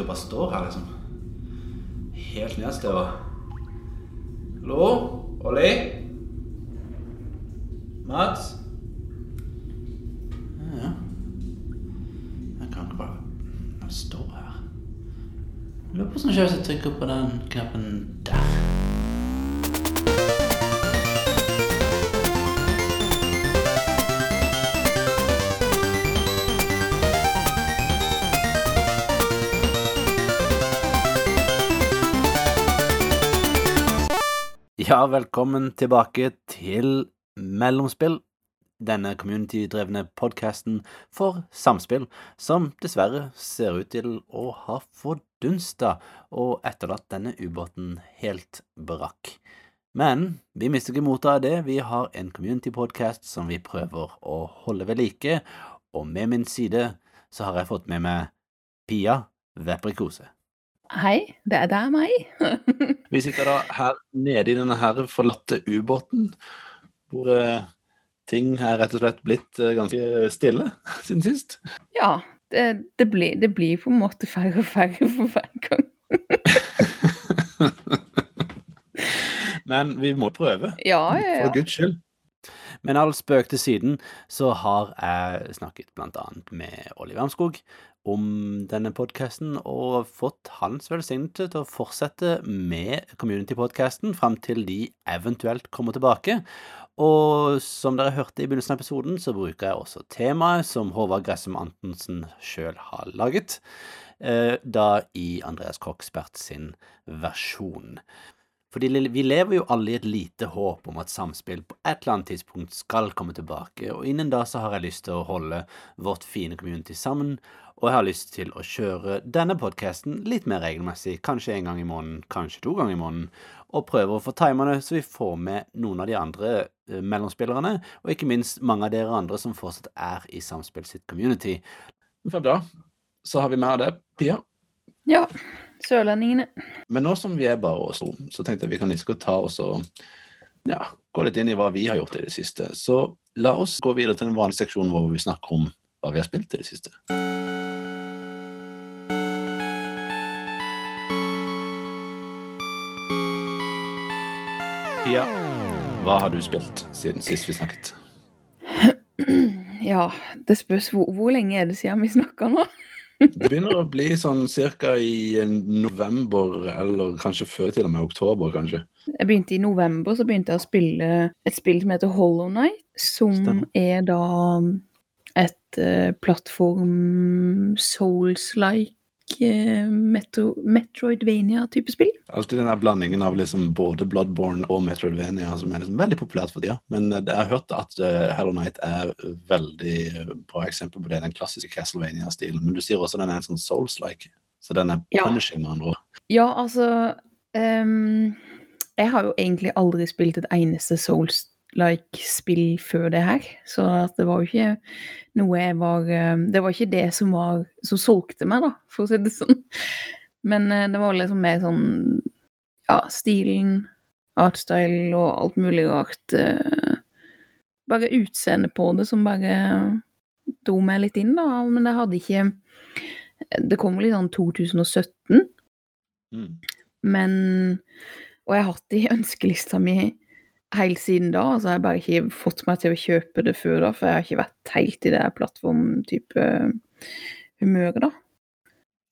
sikkert bare står her, liksom. Helt nedstøva. Hallo? Olli? Mats? Ja, ja. Jeg kan ikke bare Han står her. Lurer på hvordan jeg trykker på den knappen Velkommen tilbake til Mellomspill. Denne community-drevne podkasten for samspill, som dessverre ser ut til å ha fordunsta og etterlatt denne ubåten helt brakk. Men vi mister ikke motet av det. Vi har en community-podkast som vi prøver å holde ved like, og med min side så har jeg fått med meg Pia Veprikose. Hei, det er, det er meg. Vi sitter da her nede i denne her forlatte ubåten, hvor eh, ting er rett og slett blitt eh, ganske stille siden sist. ja, det, det, blir, det blir på en måte færre og færre for hver gang. Men vi må prøve, Ja, ja, for guds skyld. Men all spøk til siden, så har jeg snakket annet med Olli Wermskog om denne podkasten, og fått hans velsignelse til å fortsette med community-podkasten fram til de eventuelt kommer tilbake. Og som dere hørte i begynnelsen av episoden, så bruker jeg også temaet som Håvard Gressum Antonsen sjøl har laget, eh, da i Andreas Koksbert sin versjon. Fordi vi lever jo alle i et lite håp om at samspill på et eller annet tidspunkt skal komme tilbake, og innen da så har jeg lyst til å holde vårt fine community sammen, og jeg har lyst til å kjøre denne podkasten litt mer regelmessig, kanskje en gang i måneden, kanskje to ganger i måneden, og prøve å få timerne så vi får med noen av de andre eh, mellomspillerne, og ikke minst mange av dere andre som fortsatt er i Samspill sitt community. Fem da så har vi med det, Pia. Ja, sørlendingene. Men nå som vi er bare oss to, så tenkte jeg vi kan liksom ta oss og ja, gå litt inn i hva vi har gjort i det siste. Så la oss gå videre til den vanlige seksjonen hvor vi snakker om hva vi har spilt i det siste. Pia, hva har du spilt siden sist vi snakket? Ja, det spørs hvor, hvor lenge er det siden vi snakka nå? Det begynner å bli sånn cirka i november, eller kanskje før til og med oktober, kanskje. Jeg begynte i november, så begynte jeg å spille et spill som heter Hollow Night, som Stemmer. er da et uh, plattform souls-like metro, Metroidvania-type spill. Alltid den der blandingen av liksom både Bloodborne og Metroidvania som er liksom veldig populært for tida. Men eh, jeg har hørt at uh, Hello Night er veldig eh, bra eksempel på det, den klassiske Castlevania-stilen. Men du sier også den er en sånn Souls-like. Så den er Ja. punishing, med andre ord. Ja, altså um, Jeg har jo egentlig aldri spilt et eneste Souls-like-spill før det her. Så det var jo ikke noe jeg var ehm, Det var ikke det som var som solgte meg, da, for å si det sånn. Men eh, det var liksom mer sånn Ja, stilen, artstyle og alt mulig rart. eh, bare utseendet på det som bare dro meg litt inn, da. Men det hadde ikke Det kom i sånn 2017. Mm. Men Og jeg har hatt det i ønskelista mi helt siden da. Altså, jeg har bare ikke fått meg til å kjøpe det før da, for jeg har ikke vært helt i det plattformtype humøret, da.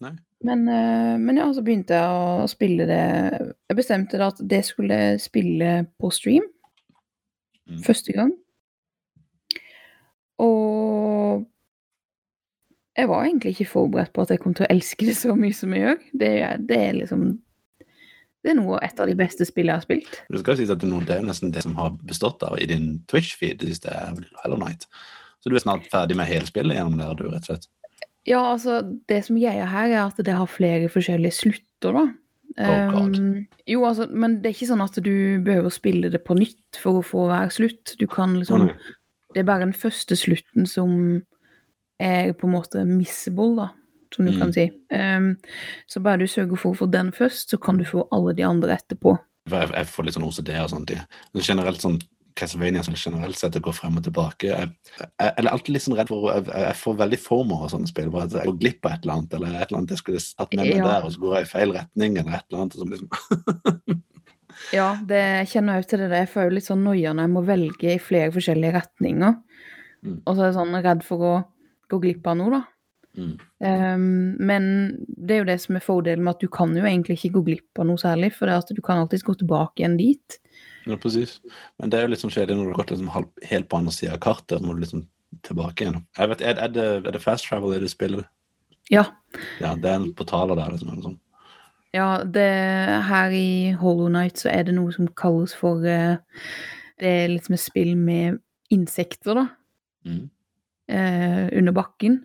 Nei. Men, eh, men ja, så begynte jeg å spille det Jeg bestemte da at det skulle spille på stream. Mm. Første gang. Og jeg var egentlig ikke forberedt på at jeg kom til å elske det så mye som jeg gjør. Det, det er liksom Det er noe et av de beste spillene jeg har spilt. Du skal si at det er nesten det som har bestått av i din Twitch-feed det siste Hello Night. Så du er snart ferdig med hele spillet gjennom det, du, rett og slett. Ja, altså, det som greia her, er at det har flere forskjellige slutter, da. Oh. Um, jo, altså, men det er ikke sånn at du behøver å spille det på nytt for å få hver slutt. Du kan liksom oh, Det er bare den første slutten som er på en måte missable, da, som du Mm. kan si. Um, så bare du sørger for å få den først, så kan du få alle de andre etterpå. Jeg, jeg får litt sånn OCD og sånt. Men generelt sånn Castlevania som generelt sett, går gå frem og tilbake. Jeg, jeg, jeg er alltid litt sånn redd for Jeg, jeg får veldig former av sånne spill. Bare at jeg går glipp av et eller annet, eller et eller annet jeg skulle tatt med meg Ja. der, og så går jeg i feil retning, eller et eller annet. Som liksom, Ja, det kjenner jeg òg til det. Jeg får jo litt sånn noia når jeg må velge i flere forskjellige retninger. Mm. Og så er jeg sånn redd for å gå glipp av noe, da. Mm. Um, men det er jo det som er fordelen med at du kan jo egentlig ikke gå glipp av noe særlig, for det er at du kan alltids gå tilbake igjen dit. Ja, presis. Men det er jo litt sånn kjedelig når du har gått liksom helt på andre sida av kartet, så må du liksom tilbake igjen. Jeg vet, er, er, det, er det fast travel i det spillet? Ja. Ja, det er en portaler der, liksom. Sånn. Ja, det, her i Hollow Night så er det noe som kalles for uh, Det er liksom et spill med insekter, da. Mm. Uh, under bakken.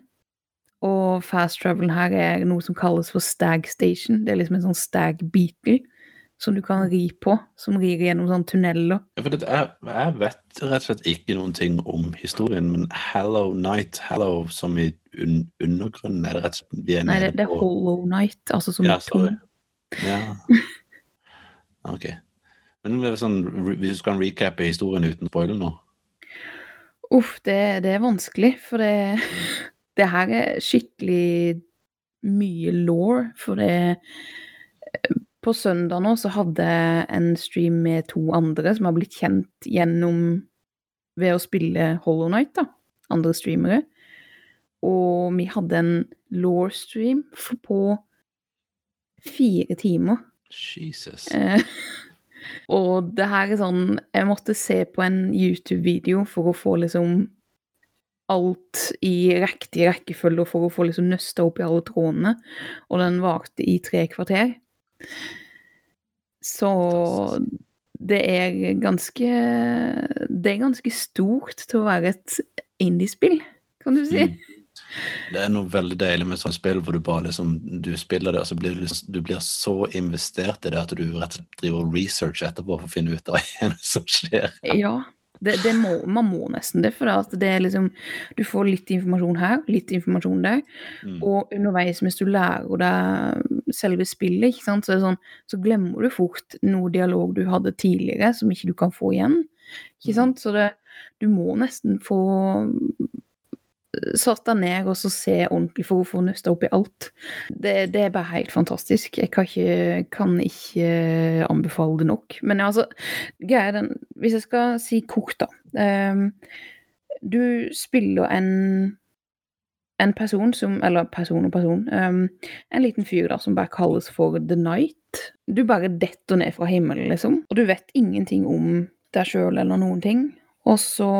Og fast travelen her er noe som kalles for stag station. Det er liksom en sånn stag beetle som du kan ri på, som rir gjennom sånne tunneler. Ja, for det, jeg, vet rett og slett ikke noen ting om historien, men Hallow Night, Hallow som i un, undergrunnen, er det rett og slett vi er Nei, det, det er på- Hollow Night, altså som Ja, sorry. Ja. Ok. Men er sånn, hvis du kan recappe historien uten spoiler nå Uff, det, det er vanskelig, for det, det her er skikkelig mye law, for det På søndag nå så hadde jeg en stream med to andre som har blitt kjent gjennom ved å spille Hollow Night, da. Andre streamere. Og vi hadde en law-stream på fire timer. Jesus. Eh, og det her er sånn Jeg måtte se på en YouTube-video for å få liksom alt i riktig rekkefølge for å få liksom nøsta opp i alle trådene. Og den varte i tre kvarter. Så det er ganske Det er ganske stort til å være et indiespill, kan du si. Mm. Det er noe veldig deilig med sånne spill hvor du bare liksom Du spiller det, og så blir du, liksom- du blir så investert i det at du rett og slett driver research etterpå for å finne ut av hva som skjer. Ja, det, det må, man må nesten det. For det, at det er liksom Du får litt informasjon her, litt informasjon der. Mm. Og underveis mens du lærer deg selve spillet, ikke sant, så, det sånn, så glemmer du fort noe dialog du hadde tidligere som ikke du kan få igjen. Ikke Mm. sant? Så det, du må nesten få satt deg ned og så se ordentlig for å få nøsta opp i alt. Det, det er bare helt fantastisk. Jeg kan ikke, kan ikke anbefale det nok. Men altså, greia den Hvis jeg skal si kort, da. Um, du spiller en en person som Eller person og person. Um, en liten fyr da, som bare kalles for The Night. Du bare detter ned fra himmelen, liksom. Og du vet ingenting om deg sjøl eller noen ting. Og så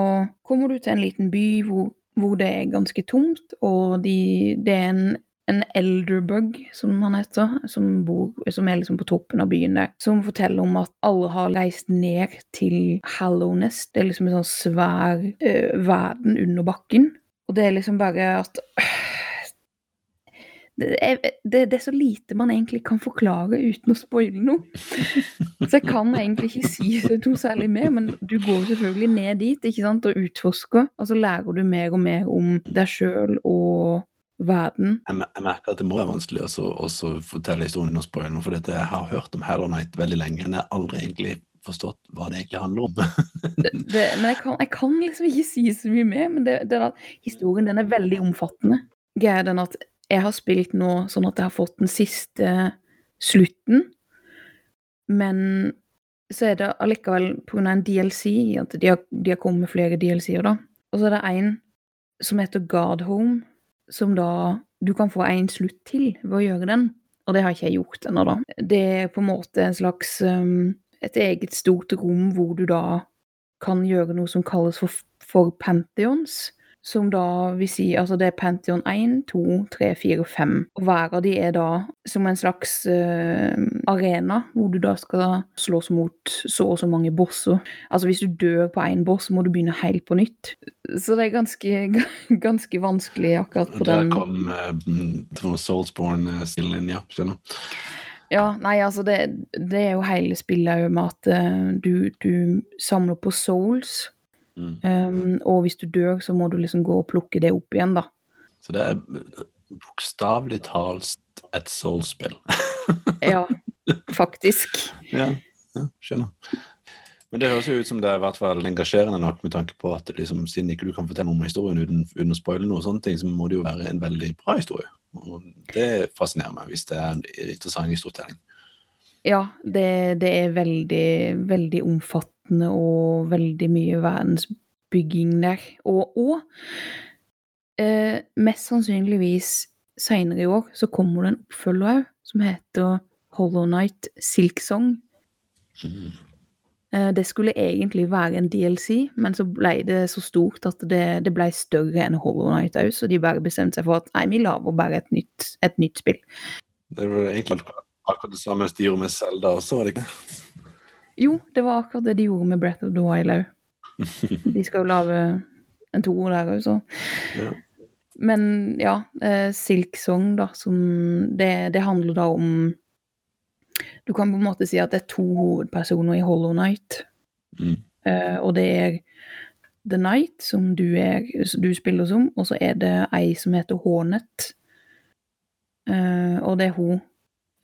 kommer du til en liten by hvor, hvor det er ganske tomt, og de, det er en, en elderbug, som han heter, som, bor, som er liksom på toppen av byen der, som forteller om at alle har reist ned til Hallownest. Det er liksom en sånn svær øh, verden under bakken. Og det er liksom bare at det er, det, det er så lite man egentlig kan forklare uten å spoile noe. Så jeg kan egentlig ikke si to særlig mer, men du går selvfølgelig ned dit ikke sant, og utforsker. Og så lærer du mer og mer om deg sjøl og verden. Jeg, jeg merker at det må være vanskelig også, også fortelle historien og spoile noe, for dette, jeg har hørt om Hallow Night veldig lenge, men jeg har aldri egentlig forstått hva det egentlig handler om. Det, men jeg kan, jeg kan liksom ikke si så mye mer. Men det, det er at historien den er veldig omfattende. Greia den at jeg har spilt nå sånn at jeg har fått den siste slutten. Men så er det allikevel pga. en DLC at de har, de har kommet med flere DLC-er, da. Og så er det en som heter God Home, som da du kan få en slutt til ved å gjøre den. Og det har ikke jeg gjort ennå, da. Det er på en måte en slags um, et eget stort rom hvor du da kan gjøre noe som kalles for, for pantheons. Som da vil si Altså det er pantheon 1, 2, 3, 4 og 5. Og hver av de er da som en slags uh, arena hvor du da skal slåss mot så og så mange bosser. Altså hvis du dør på én boss, må du begynne helt på nytt. Så det er ganske, ganske vanskelig akkurat på Der den kom uh, Soulsborne-stilen, ja. Skjønner. Ja, nei, altså det, det er jo hele spillet òg med at eh, du, du samler på souls. Mm. Um, og hvis du dør, så må du liksom gå og plukke det opp igjen, da. Så det er bokstavelig talt et soul-spill. Ja, faktisk. ja, ja, skjønner. Men det høres jo ut som det er i hvert fall engasjerende nok med tanke på at liksom, siden ikke du kan fortelle om historien uten, uten å spoile noe, sånne ting, så må det jo være en veldig bra historie. Og det fascinerer meg hvis det er en interessant historietelling. Ja, det, det er veldig, veldig omfattende og veldig mye verdensbygging der. Og, og eh, mest sannsynligvis seinere i år så kommer det en oppfølger òg, som heter Hollow Night Silk Song. Eh, Det skulle egentlig være en DLC, men så ble det så stort at det, det ble større enn Hollow Night òg, så de bare bestemte seg for at nei, vi lager bare et nytt, et nytt spill. Det var egentlig akkurat det samme styret med Zelda også, var det ikke? Jo, det var akkurat det de gjorde med Breath of the Wild òg. De skal jo lage en toer der òg, så. Ja. Men ja, eh, Silk Song, da, som det, det handler da om Du kan på en måte si at det er to hovedpersoner i Hollow Night. Mm. Eh, og det er The Night, som du, er, du spiller som, og så er det ei som heter Hornet. Eh, og det er hun,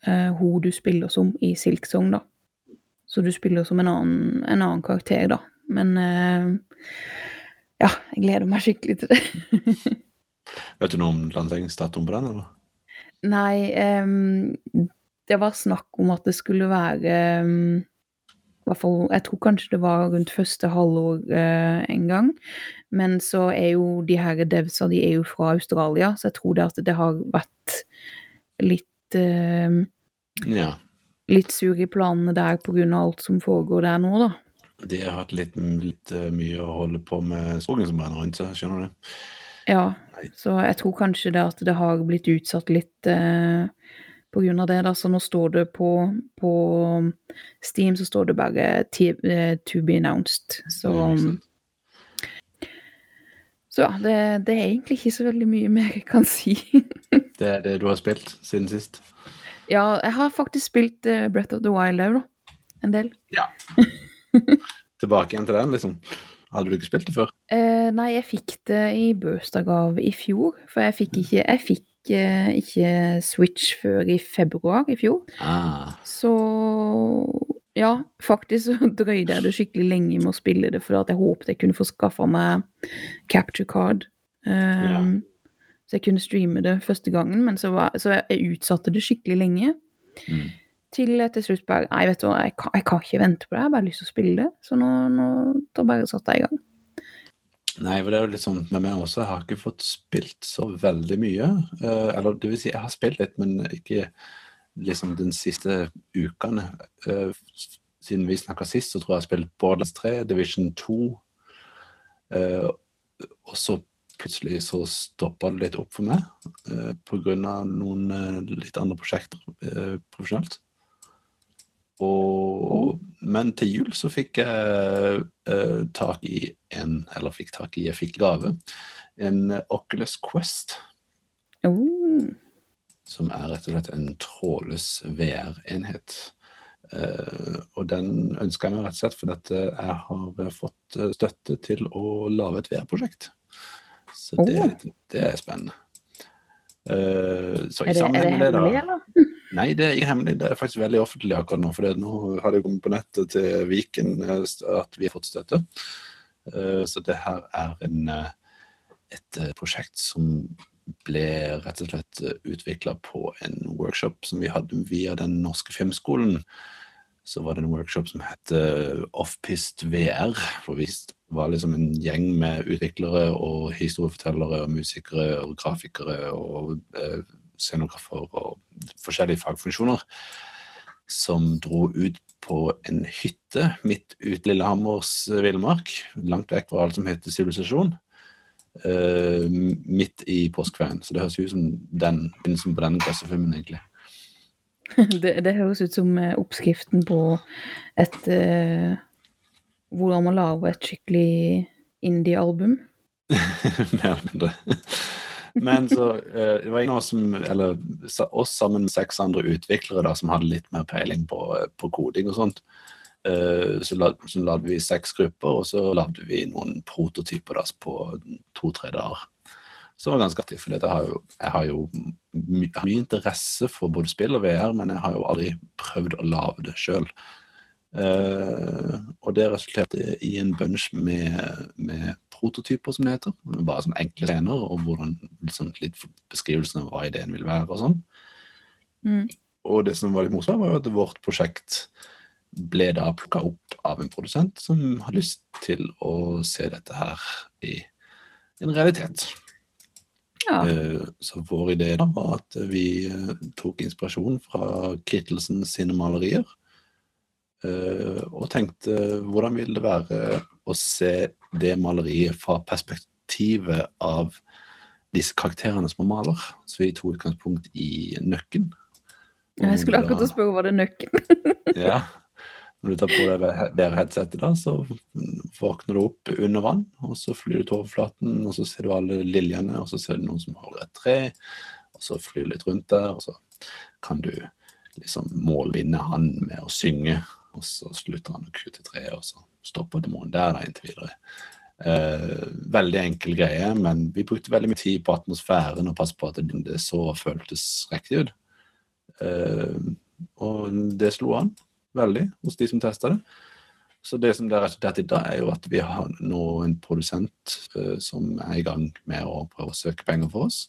eh, hun du spiller som i Silk Song, da. Så du spiller som en annen, en annen karakter, da. Men uh, ja, jeg gleder meg skikkelig til det. Vet du noe om lanseringsdatoen på den, eller? Nei, um, det var snakk om at det skulle være um, fall, Jeg tror kanskje det var rundt første halvår uh, en gang. Men så er jo de her devsa de er jo fra Australia, så jeg tror det at det har vært litt uh, Ja. Litt sur i planene der pga. alt som foregår der nå, da. De har hatt litt, litt eh, mye å holde på med skogen som brenner rundt seg, skjønner du? Ja, Nei. så jeg tror kanskje det at det har blitt utsatt litt eh, på grunn av det. Da. Så nå står det på, på Steam så står det bare eh, 'to be announced'. Så, Ja, så ja, det, det er egentlig ikke så veldig mye mer jeg kan si. Det er det du har spilt siden sist? Ja, jeg har faktisk spilt uh, Breath of the Wild òg, da. En del. Ja. Tilbake igjen til den, liksom? Hadde du ikke spilt det før? Eh, nei, jeg fikk det i bursdagsgave i fjor, for jeg fikk ikke, jeg fikk eh, ikke Switch før i februar i fjor. Ah, Så ja, faktisk så drøyde jeg det skikkelig lenge med å spille det, for jeg håpet jeg kunne få skaffa meg capture card. Um, Så jeg kunne streame det første gangen, men så, var, så jeg, utsatte det skikkelig lenge. mm. Til til slutt bare Nei, vet du hva, jeg kan, jeg kan ikke vente på det, jeg har bare lyst til å spille det. Så nå, nå da bare satte jeg i gang. Nei, for det er jo litt sånn med meg også. Jeg har ikke fått spilt så veldig mye. Eh, eller det vil si, jeg har spilt litt, men ikke liksom den siste ukene. Eh, siden vi snakka sist, så tror jeg jeg har spilt Borderlands 3, Division 2. Eh, og så plutselig så stoppa det litt opp for meg eh, pga. noen eh, litt andre prosjekter eh, profesjonelt. Og, men til jul så fikk jeg eh, tak i en Eller fikk tak i, jeg fikk gave. En Oculus Quest, Oh, som er rett og slett en trådløs VR-enhet. Uh, og den ønsker jeg meg rett og slett fordi eh, jeg har fått eh, støtte til å lage et VR-prosjekt. Så det, er det er spennende. Uh, så er det, er det hemmelig, eller? Nei, det er ikke hemmelig. Det er faktisk veldig offentlig akkurat nå. For nå har det kommet på nettet til Viken eh, at vi har fått støtte. Uh, Så det her er en, et prosjekt som ble rett og slett utvikla på en workshop som vi hadde via Den norske filmskolen. Så var det en workshop som het eh, Offpist VR. For vi var liksom en gjeng med utviklere og historiefortellere og musikere og grafikere og eh, scenografer og forskjellige fagfunksjoner som dro ut på en hytte midt ute i Lillehammers villmark, langt vekk fra alt som heter sivilisasjon, eh, midt i påskeferien. Så det høres ut som den begynnelsen på den klassefilmen, egentlig. Det, det høres ut som eh, oppskriften på et uh, Hvordan man lager et skikkelig indie-album. Mer eller mindre. Men så uh, det var en av oss som, eller oss sammen med seks andre utviklere da, som hadde litt mer peiling på, på koding og sånt. Uh, så, la, så lagde vi seks grupper, og så lagde vi noen prototyper da, på to-tre dager. Det var ganske artig, for jeg har jo, jeg har jo my, har mye interesse for både spill og VR, men jeg har jo aldri prøvd å lage det sjøl. Uh, og det resulterte i en bunch med, med prototyper, som det heter. Bare sånne enkle scener, og hvordan liksom, litt beskrivelsen av hva ideen vil være og sånn. Mm. Og det som var litt morsomt, var jo at vårt prosjekt ble da plukka opp av en produsent som hadde lyst til å se dette her i en realitet. Ja. Eh, Så vår idé da var at vi eh, tok inspirasjon fra Kittelsen sine malerier. eh, Og tenkte hvordan vil det være å se det maleriet fra perspektivet av disse karakterene som er maler. Så vi tok utgangspunkt i nøkken. Jeg skulle akkurat spørre var det nøkken. ja. Når du tar på deg det headsetet, da, så våkner du opp under vann, og så flyr du til overflaten, og så ser du alle liljene, og så ser du noen som holder et tre, og så flyr du litt rundt der, og så kan du liksom målvinne han med å synge, og så slutter han å kutte treet, og så stopper demonen der da inntil videre. Eh, veldig enkel greie, men vi brukte veldig mye tid på atmosfæren og passe på at det så føltes riktig ut. Eh, og det slo an veldig hos de som tester det. Så det som det er resultert i dag, er jo at vi har nå en produsent eh, som er i gang med å prøve å søke penger for oss.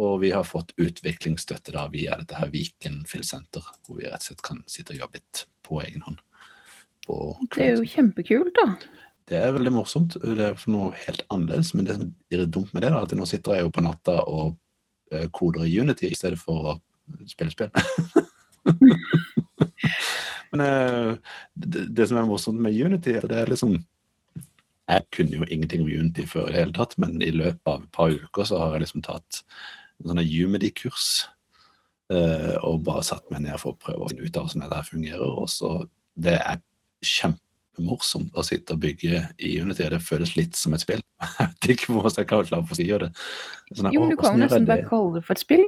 Og vi har fått utviklingsstøtte da via dette her Viken Filmsenter, hvor vi rett og slett kan sitte og jobbe litt på egen hånd. På Det er jo kjempekult, da. det er veldig morsomt. Det er noe helt annerledes, men det som blir dumt med det, da, at nå sitter jeg jo på natta og eh, koder i Unity i stedet for å spille spill. men eh, det, det som er morsomt med Unity, det er liksom Jeg kunne jo ingenting om Unity før i det hele tatt, men i løpet av et par uker så har jeg liksom tatt en sånn Unity-kurs. eh, og bare satt meg ned for å prøve å finne ut av hvordan det fungerer. Og så Det er kjempemorsomt å sitte og bygge i Unity. Det føles litt som et spill. Jeg vet ikke hvordan jeg kan klare for å si det. Sånn, Jo, men du kan jo nesten bare det?» kalle det for et spill.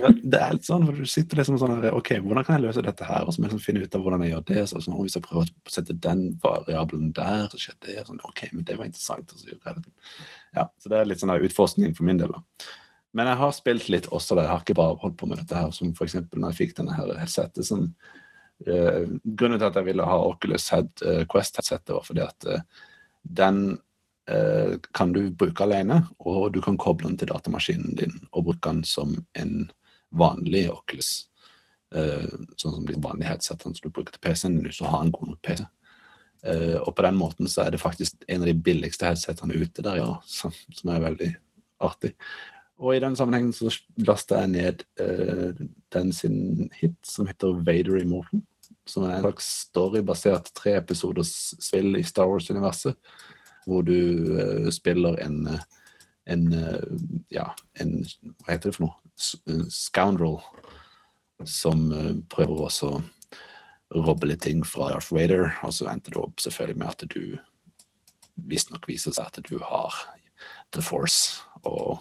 Ja, det er litt sånn, for du sitter liksom sånn her, Ok, hvordan kan jeg løse dette her? Og så må jeg liksom finne ut av hvordan jeg gjør det. Så sånn, Hvis jeg prøver å sette den variabelen der, så skjer det. Sånn, ok, men det var interessant. Og så gjør jeg det. Ja, så det er litt sånn utforskning for min del. da. Men jeg har spilt litt også Da. Jeg har ikke bare holdt på med dette her, som eksempel når jeg fikk denne her headsetet som eh, Grunnen til at jeg ville ha Oculus Head, eh, Quest-headsetet, var fordi at eh, den eh, kan du bruke alene, og du kan koble den til datamaskinen din og bruke den som en vanlig Oculus. Eh, sånn som de vanlige headsetene som du bruker til PC-en hvis du har en god nok PC. Eh, og på den måten så er det faktisk en av de billigste headsetene ute der, ja, som, er veldig artig. Og i den sammenhengen så lasta jeg ned eh, den sin hit som heter Vader Immortal. Som er en slags storybasert treepisoders spill i Star Wars-universet. Hvor du uh, spiller en, eh, en uh, Ja, en Hva heter det for noe? S scoundrel. Som uh, prøver også å robbe litt ting fra Darth Vader. Og så endte det opp selvfølgelig med at du visstnok viser seg at du har The Force. Og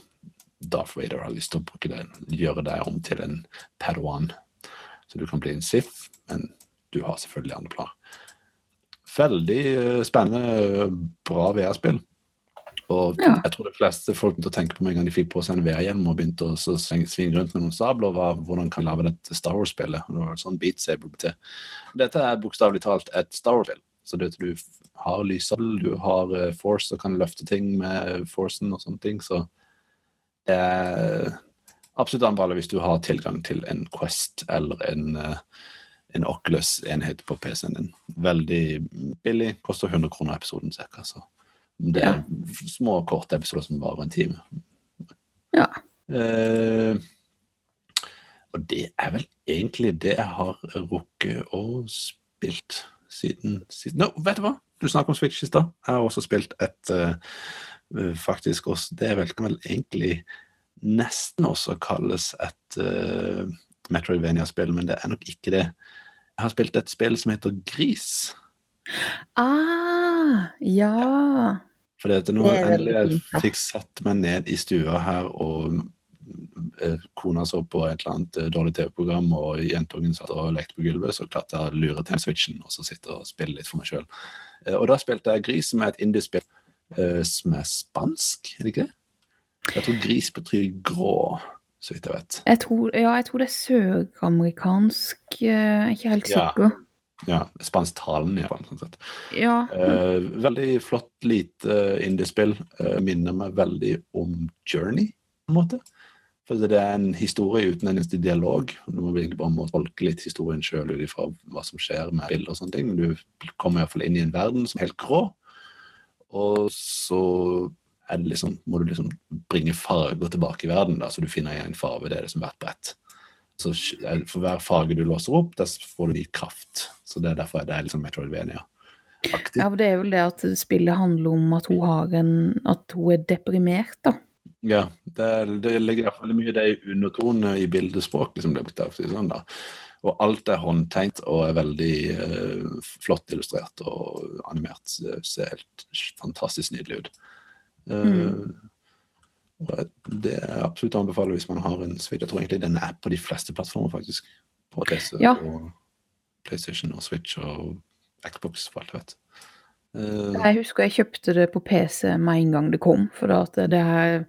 Darth Vader har lyst til å gjøre deg om til en Padawan. Så du kan bli en Sith, men du har selvfølgelig andre planer. Veldig eh, spennende, bra VR-spill. Og Ja. jeg tror de fleste folk begynte å tenke på med en gang de fikk på seg en VR-hjelm og begynte å svinge rundt med noen sabler, var hvordan kan lage dette Star Wars-spillet. Det var sånn Beat Saber til. Dette er bokstavelig talt et Star Wars-spill. Så du f- har lyssabel, du har eh, Force og kan løfte ting med Forcen og sånne ting, så det er absolutt anbefaler hvis du har tilgang til en Quest eller en, eh, en Oculus-enhet på PC-en din. Veldig billig, koster 100 kroner episoden ca. Så det er små, korte episoder som varer en time. Ja. Eh, og det er vel egentlig det jeg har rukket å spilt siden, siden Nå, vet du hva? Du snakket om Switch i stad. Jeg har også spilt et eh, faktisk også Det kan vel egentlig nesten også kalles et uh, Metroidvania-spill, men det er nok ikke det. Jeg har spilt et spill som heter Gris. Ah, ja. For at nå Det er endelig jeg fikk satt meg ned i stua her, og eh, kona så på et eller annet eh, dårlig TV-program, og jentungen satt og lekte på gulvet, så klarte jeg å lure til switchen og så sitte og spille litt for meg sjøl. Og da spilte jeg Gris, som er et indiespill eh, som er spansk, er det ikke det? Jeg tror gris betyr grå, så vidt jeg vet. Jeg tror, ja, jeg tror det er søramerikansk. eh, ikke helt Ja. sikker. ja, spansktalende, iallfall. Sånn sett. Ja. Eh, veldig flott, lite indiespill. Eh, minner meg veldig om Journey, på en måte. For det er en historie uten en eneste dialog. Du må egentlig bare må tolke litt historien sjøl ut ifra hva som skjer med bilder og sånne ting. Men du kommer iallfall inn i en verden som er helt grå. Og så liksom, må du liksom bringe farger tilbake i verden. da, Så du finner en farge, det er liksom hvert brett. Så For hver farge du låser opp, der får du ny kraft. Så det er derfor det er liksom Metroidvania. Aktiv. ja, for det er vel det at spillet handler om at hun har en At hun er deprimert, da. Ja, det, det ligger iallfall mye det i undertone i bildespråket som det blir. Sånn da. Og alt er håndtegnet og er veldig eh, flott illustrert og animert. Det ser helt fantastisk nydelig ut. Eh, Uh, det er absolutt å anbefale hvis man har en Switch. Jeg tror egentlig den er på de fleste plattformer, faktisk. På PC Ja. og PlayStation og Switch og Xbox, for alt jeg vet. Uh, Jeg husker jeg kjøpte det på PC med en gang det kom, for at det er,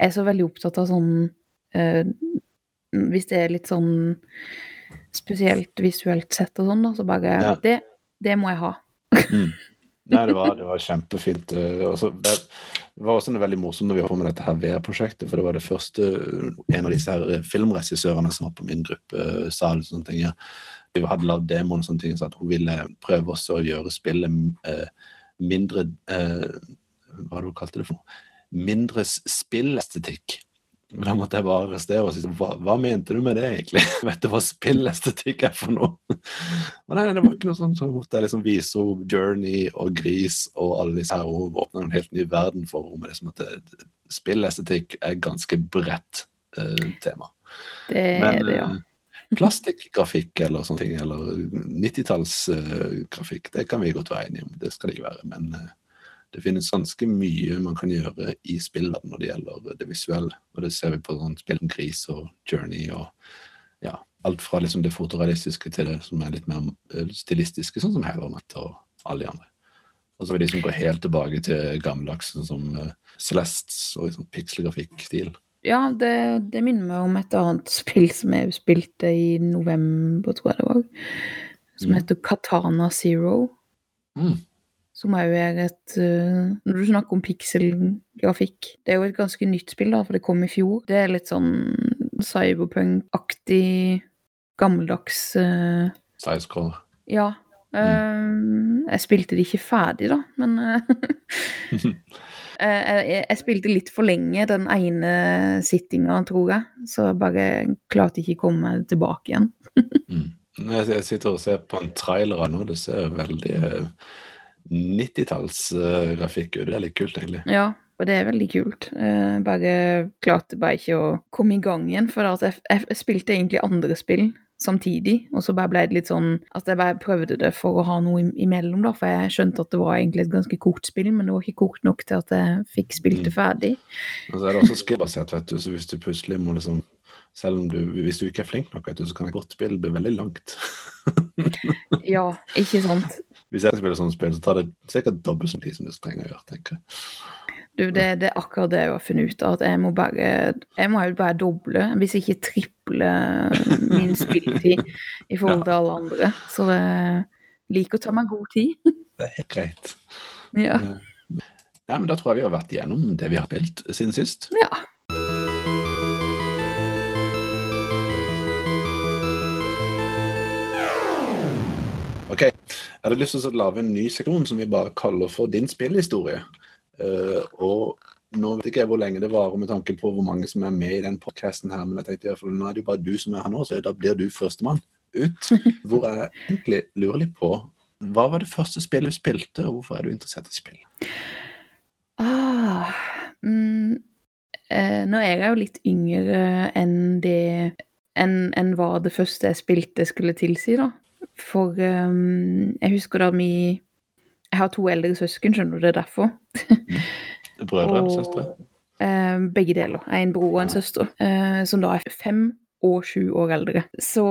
jeg er så veldig opptatt av sånn uh, Hvis det er litt sånn spesielt visuelt sett og sånn, da, så bare Ja. det, det må jeg ha. Mm. Nei, det var, det var kjempefint. Også, det, det var også veldig morsomt når vi holdt på med dette her VR-prosjektet, for det var det første en av disse her filmregissørene som var på min gruppe, eh, sa det sånne ting. Vi hadde lagd demoen og sånne ting, så at hun ville prøve også å gjøre spillet eh, mindre eh, Hva var det hun kalte det for? Mindre spillestetikk. Men Da måtte jeg bare arrestere og si hva, hva mente du med det, egentlig? Vet du hva spillestetikk er for noe? Men nei, det var ikke noe sånt. Så måtte jeg liksom vise henne Journey og Gris og alle disse her, og åpne en helt ny verden for henne. Liksom at spillestetikk er et ganske bredt uh, tema. Det er det, ja. eh, plastikkgrafikk eller sånne ting, eller 90-tallsgrafikk, det kan vi godt være enige om. Det skal det ikke være. Men eh, det finnes ganske mye man kan gjøre i spillene når det gjelder det visuelle. Og det ser vi på sånn spill som Gris og Journey og ja, alt fra liksom det fotorealistiske til det som er litt mer eh, stilistiske, sånn som Hevermatt og alle de andre. Og så vil de som går helt tilbake til gammeldags, sånn som uh, Celeste og sånn pikselgrafikkstil. Ja, det, det minner meg om et annet spill som jeg spilte i november, tror jeg det var. Som Mm. heter Katana Zero. Mm. Som òg er et uh, Når du snakker om pikselgrafikk Det er jo et ganske nytt spill, da, for det kom i fjor. Det er litt sånn cyberpunk-aktig, gammeldags uh, Sidescroll. Ja. Eh, jeg spilte det ikke ferdig, da, men jeg, jeg spilte litt for lenge den ene sittinga, tror jeg. Så jeg bare klarte ikke å komme tilbake igjen. Mm. Jeg sitter og ser på en trailer nå, det ser veldig 90-tallsgrafikk ut. Det er litt kult, egentlig. Ja, og det er veldig kult. Eh, bare klarte bare ikke å komme i gang igjen, for at jeg, jeg spilte egentlig andre spill samtidig, og så bare ble det litt sånn at jeg bare prøvde det for å ha noe imellom, da, for jeg skjønte at det var egentlig et ganske kort spill, men det var ikke kort nok til at jeg fikk spilt det Mm. ferdig. Og så er det også skillbasert, vet du, så hvis du plutselig må liksom selv om du, hvis du ikke er flink nok, du, så kan et godt spill bli veldig langt. Ja, ikke sant? Hvis jeg spiller sånne spill, så tar det sikkert dobbelt så tid som det trenger å gjøre, tenker jeg. Du, det, det er akkurat det jeg har funnet ut av, at jeg må bare Jeg må bare doble, hvis ikke triple min spilletid i forhold til alle andre. Så jeg liker å ta meg god tid. Det er helt greit. Ja. Ja, men da tror jeg vi har vært igjennom det vi har spilt siden sist. ja. Ok, jeg hadde lyst til å lage en ny seksjon som vi bare kaller for din spillhistorie. Uh, og nå vet ikke jeg hvor lenge det varer med tanke på hvor mange som er med i den podcasten her, men jeg tenkte i hvert fall, nå er det jo bare du som er her nå, så da blir du førstemann ut. Hvor jeg egentlig lurer litt på, hva var det første spillet du spilte, og hvorfor er du interessert i spill? Ah, mm, eh, nå er jeg jo litt yngre enn det enn enn hva det første jeg spilte skulle tilsi, da. For um, jeg husker da vi Jeg har to eldre søsken, skjønner du, det er derfor. Brødre Og- søstre? Eh, begge deler. Er en bror og en søster, eh, som da er fem og sju år eldre. Så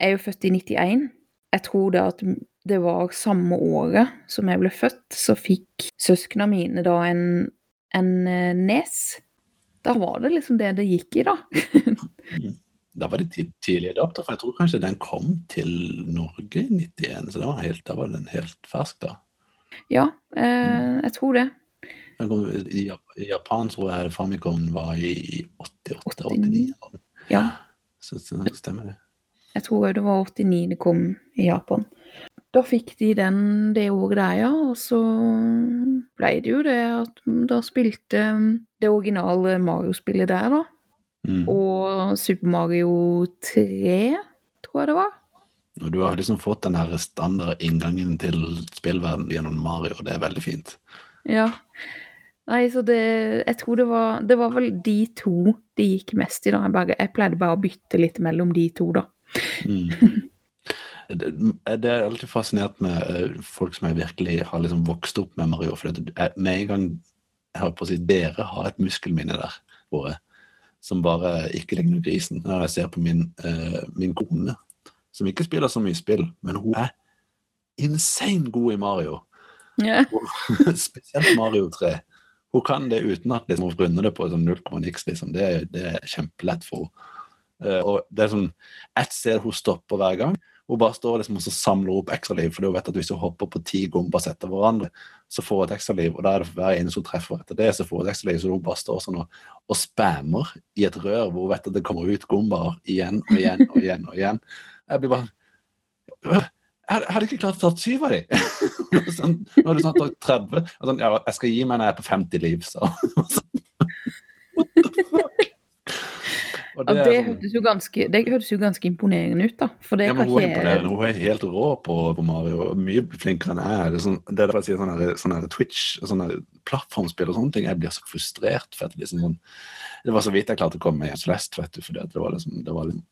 jeg er jo født i 91. Jeg tror det at det var samme året som jeg ble født, så fikk søsknene mine da en, en eh, nes. Da var det liksom det det gikk i, da. Da var det tid- tidlig adopter, for jeg tror kanskje den kom til Norge i 91, så da var helt, da var den helt fersk da. Ja, eh, jeg tror det. Kom, i, Japan tror jeg Famicom var i 88-89. 89. Ja, Så, så stemmer det. jeg tror det var 89 det kom i Japan. Da fikk de den det året der, ja, og så ble det jo det at da spilte det originale Mario-spillet der, da. Mm. Og Super Mario 3, tror jeg det var. Og du har liksom fått den her standard inngangen til spillverden gjennom Mario, og det er veldig fint. Ja. Nei, så det Jeg tror det var Det var vel de to de gikk mest i, da. Jeg, bare, jeg pleide bare å bytte litt mellom de to, da. Mm. Det, det er alltid fascinert med eh, folk som jeg virkelig har liksom vokst opp med Mario. For det, med en gang jeg har på å si, dere har et muskelminne der, våre, som bare ikke ligner grisen. Når jeg ser på min, eh, min kone, som ikke spiller så mye spill, men hun er insane god i Mario. Yeah. Spesielt Mario 3. Hun kan det uten at liksom, hun runder det på sånn 0, niks. Liksom. Det, det er kjempelett for henne. Uh, og det er sånn ett sted hun stopper hver gang. Hun bare står liksom og samler opp ekstraliv, for hun vet at hvis hun hopper på ti gomber etter hverandre, så får hun et ekstraliv, og da er det hver eneste hun treffer etter det, så får hun et ekstraliv, så hun bare står sånn og, og spammer i et rør hvor hun vet at det kommer ut gomber igjen og igjen og igjen og igjen. Jeg blir bare «Øh, jeg hadde ikke klart å ta syv av dem. sånn, nå har du snart tatt 30. Sånn, ja, jeg skal gi meg når jeg er på 50 liv, så. What the fuck? Er det sånn- hørtes ganske, det hørtes jo ganske imponerende ut, da. For det ja, men hun er ikke. Hun er helt rå på, på Mario. Mye flinkere enn jeg er. Det sånn, det er derfor jeg sier sånn her- sånn her Twitch, sånn plattformspill og sånne ting. Jeg blir så frustrert. for at det, liksom sånn, det var så vidt jeg klarte å komme meg gjennom Celeste, vet du. For det var, liksom, det var litt,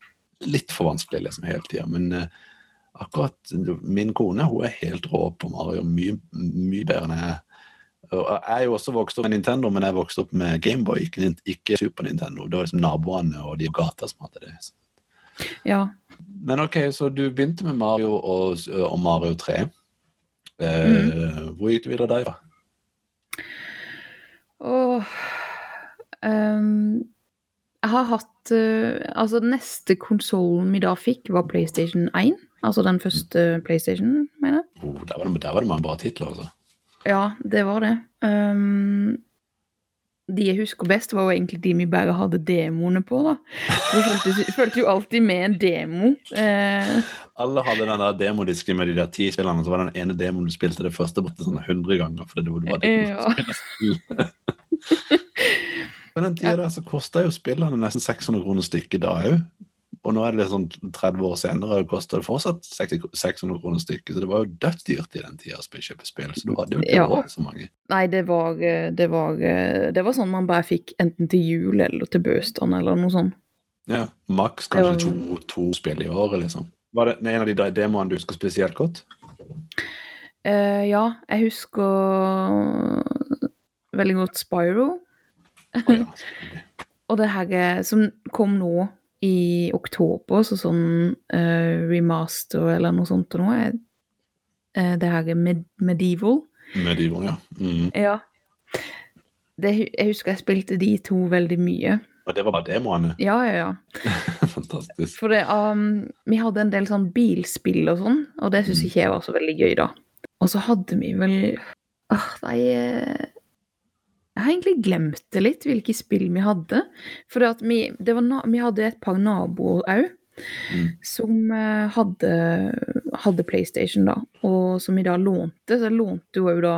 litt for vanskelig liksom hele tida. Men uh, akkurat min kone hun er helt rå på Mario. Mye, mye bedre enn jeg er. Jeg er jo også vokst opp med Nintendo, men jeg vokste opp med Gameboy, ikke, ikke Super Nintendo. Det var liksom naboene og de i gata som hadde det. Ja. Men ok, så du begynte med Mario og, og Mario 3. Eh, mm. Hvor gikk du videre derfra? Åh um, Jeg har hatt uh, Altså, den neste konsollen vi da fikk, var PlayStation 1. Altså den første PlayStation, mener jeg. Oh, der, var det, der var det mange bra titler, altså. Ja, det var det. Um, de jeg husker best, var jo egentlig de vi bare hadde demoene på, da. Vi fulgte, fulgte jo alltid med en demo. Eh, Alle hadde den der demodisken med de der ti spillene, så var den ene demoen du spilte det første borte sånn 100 ganger. For det var det Ja. På den tida der så kosta jo spillene nesten 600 kroner stykket da òg. Og nå er det liksom 30 år senere og koster det fortsatt 600 kroner stykket. Så det var jo dødsdyrt i den tida å kjøpe spill. Så du hadde jo ikke Ja. så mange. nei, det var, det var Det var sånn man bare fikk enten til jul eller til bursdagen eller noe sånt. Ja, Maks kanskje to, to spill i året, liksom. Var det en av de demoene du husker spesielt godt? Uh, ja, jeg husker veldig godt Spyro. Oh, ja. Og det her som kom nå i oktober, så sånn uh, remaster eller noe sånt og noe, er eh, det her med Medieval. Medieval, ja. Mm. Ja. Det, jeg husker jeg spilte de to veldig mye. Og det var bare demoene. Ja, ja, ja. Fantastisk. For det, um, vi hadde en del sånn bilspill og sånn, og det syns Mm. ikke jeg var så veldig gøy, da. Og så hadde vi vel Åh, nei eh, Jeg har egentlig glemt det litt, hvilke spill vi hadde. For at vi, det var vi hadde et par naboer òg. Mm. Som eh, hadde, hadde PlayStation, da, og som vi da lånte. Så jeg lånte jo da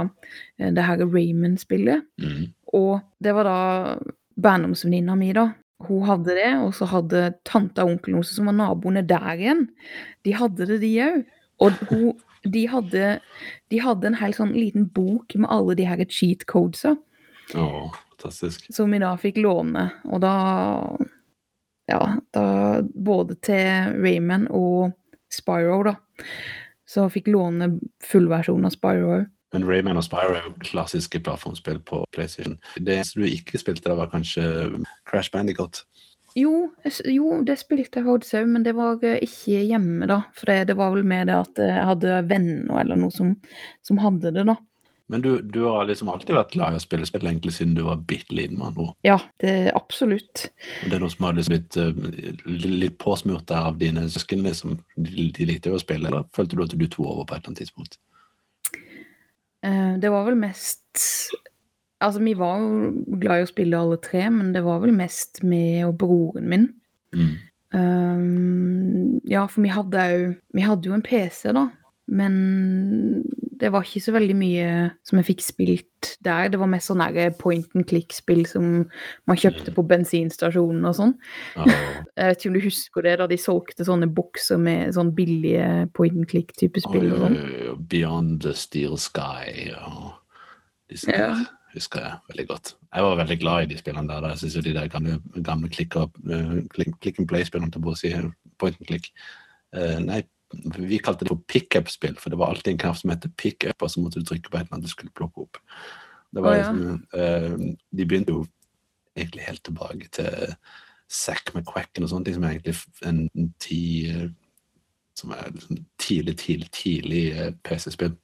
eh, det her Raymond-spillet. Mm. Og det var da barndomsvenninna mi, da. Hun hadde det, og så hadde tante og onkelen hennes, som var naboene der igjen, de hadde det, de òg. Og hun, de, hadde, de hadde en hel sånn liten bok med alle de her cheat codesa, Å, fantastisk. som vi da fikk låne. Og da Ja, da både til Rayman og Spyro, da. Så fikk låne fullversjonen av Spyro òg. Men Rayman og Spyro er jo klassiske plattformspill på PlayStation. Det du ikke spilte, da var kanskje Crash Bandicoot. Jo, jo, det spilte jeg faktisk òg, men det var eh, ikke hjemme, da. For det, det var vel med det at jeg hadde venner eller noe som, som hadde det, da. Men du, du har liksom alltid vært glad i å spille spill, egentlig siden du var bitte liten, med andre. Ja, det absolutt. Det er noe som har liksom blitt eh, litt påsmurt der av dine søsken, liksom. De, likte jo å spille, eller følte du at du tok over på et eller annet tidspunkt? Eh, Det var vel mest Altså, vi var jo glad i å spille alle tre, men det var vel mest meg og broren min. Mm. Um, ja, for vi hadde jo Vi hadde jo en PC, da. Men det var ikke så veldig mye som jeg fikk spilt der. Det var mest sånn point and click-spill som man kjøpte på bensinstasjonen og sånn. Ja, Jeg vet ikke om du husker det, da de solgte sånne bokser med sånn billige point and click-type spill og sånn. Beyond the Steel Sky og disse Ja. der husker jeg veldig godt. Jeg var veldig glad i de spillene der. Jeg synes jo de der gamle, gamle click, up, eh, click, click and play-spillene til å si point and click. uh, nei, vi kalte det for pick-up-spill, for det var alltid en knapp som heter pick-up, og så måtte du trykke på en eller du skulle plukke opp. Det var oh, ja. eh, de begynte jo egentlig helt tilbake til Zack McQuacken og sånne ting, som er egentlig en en ti som er liksom tidlig, tidlig, tidlig eh, PC-spill.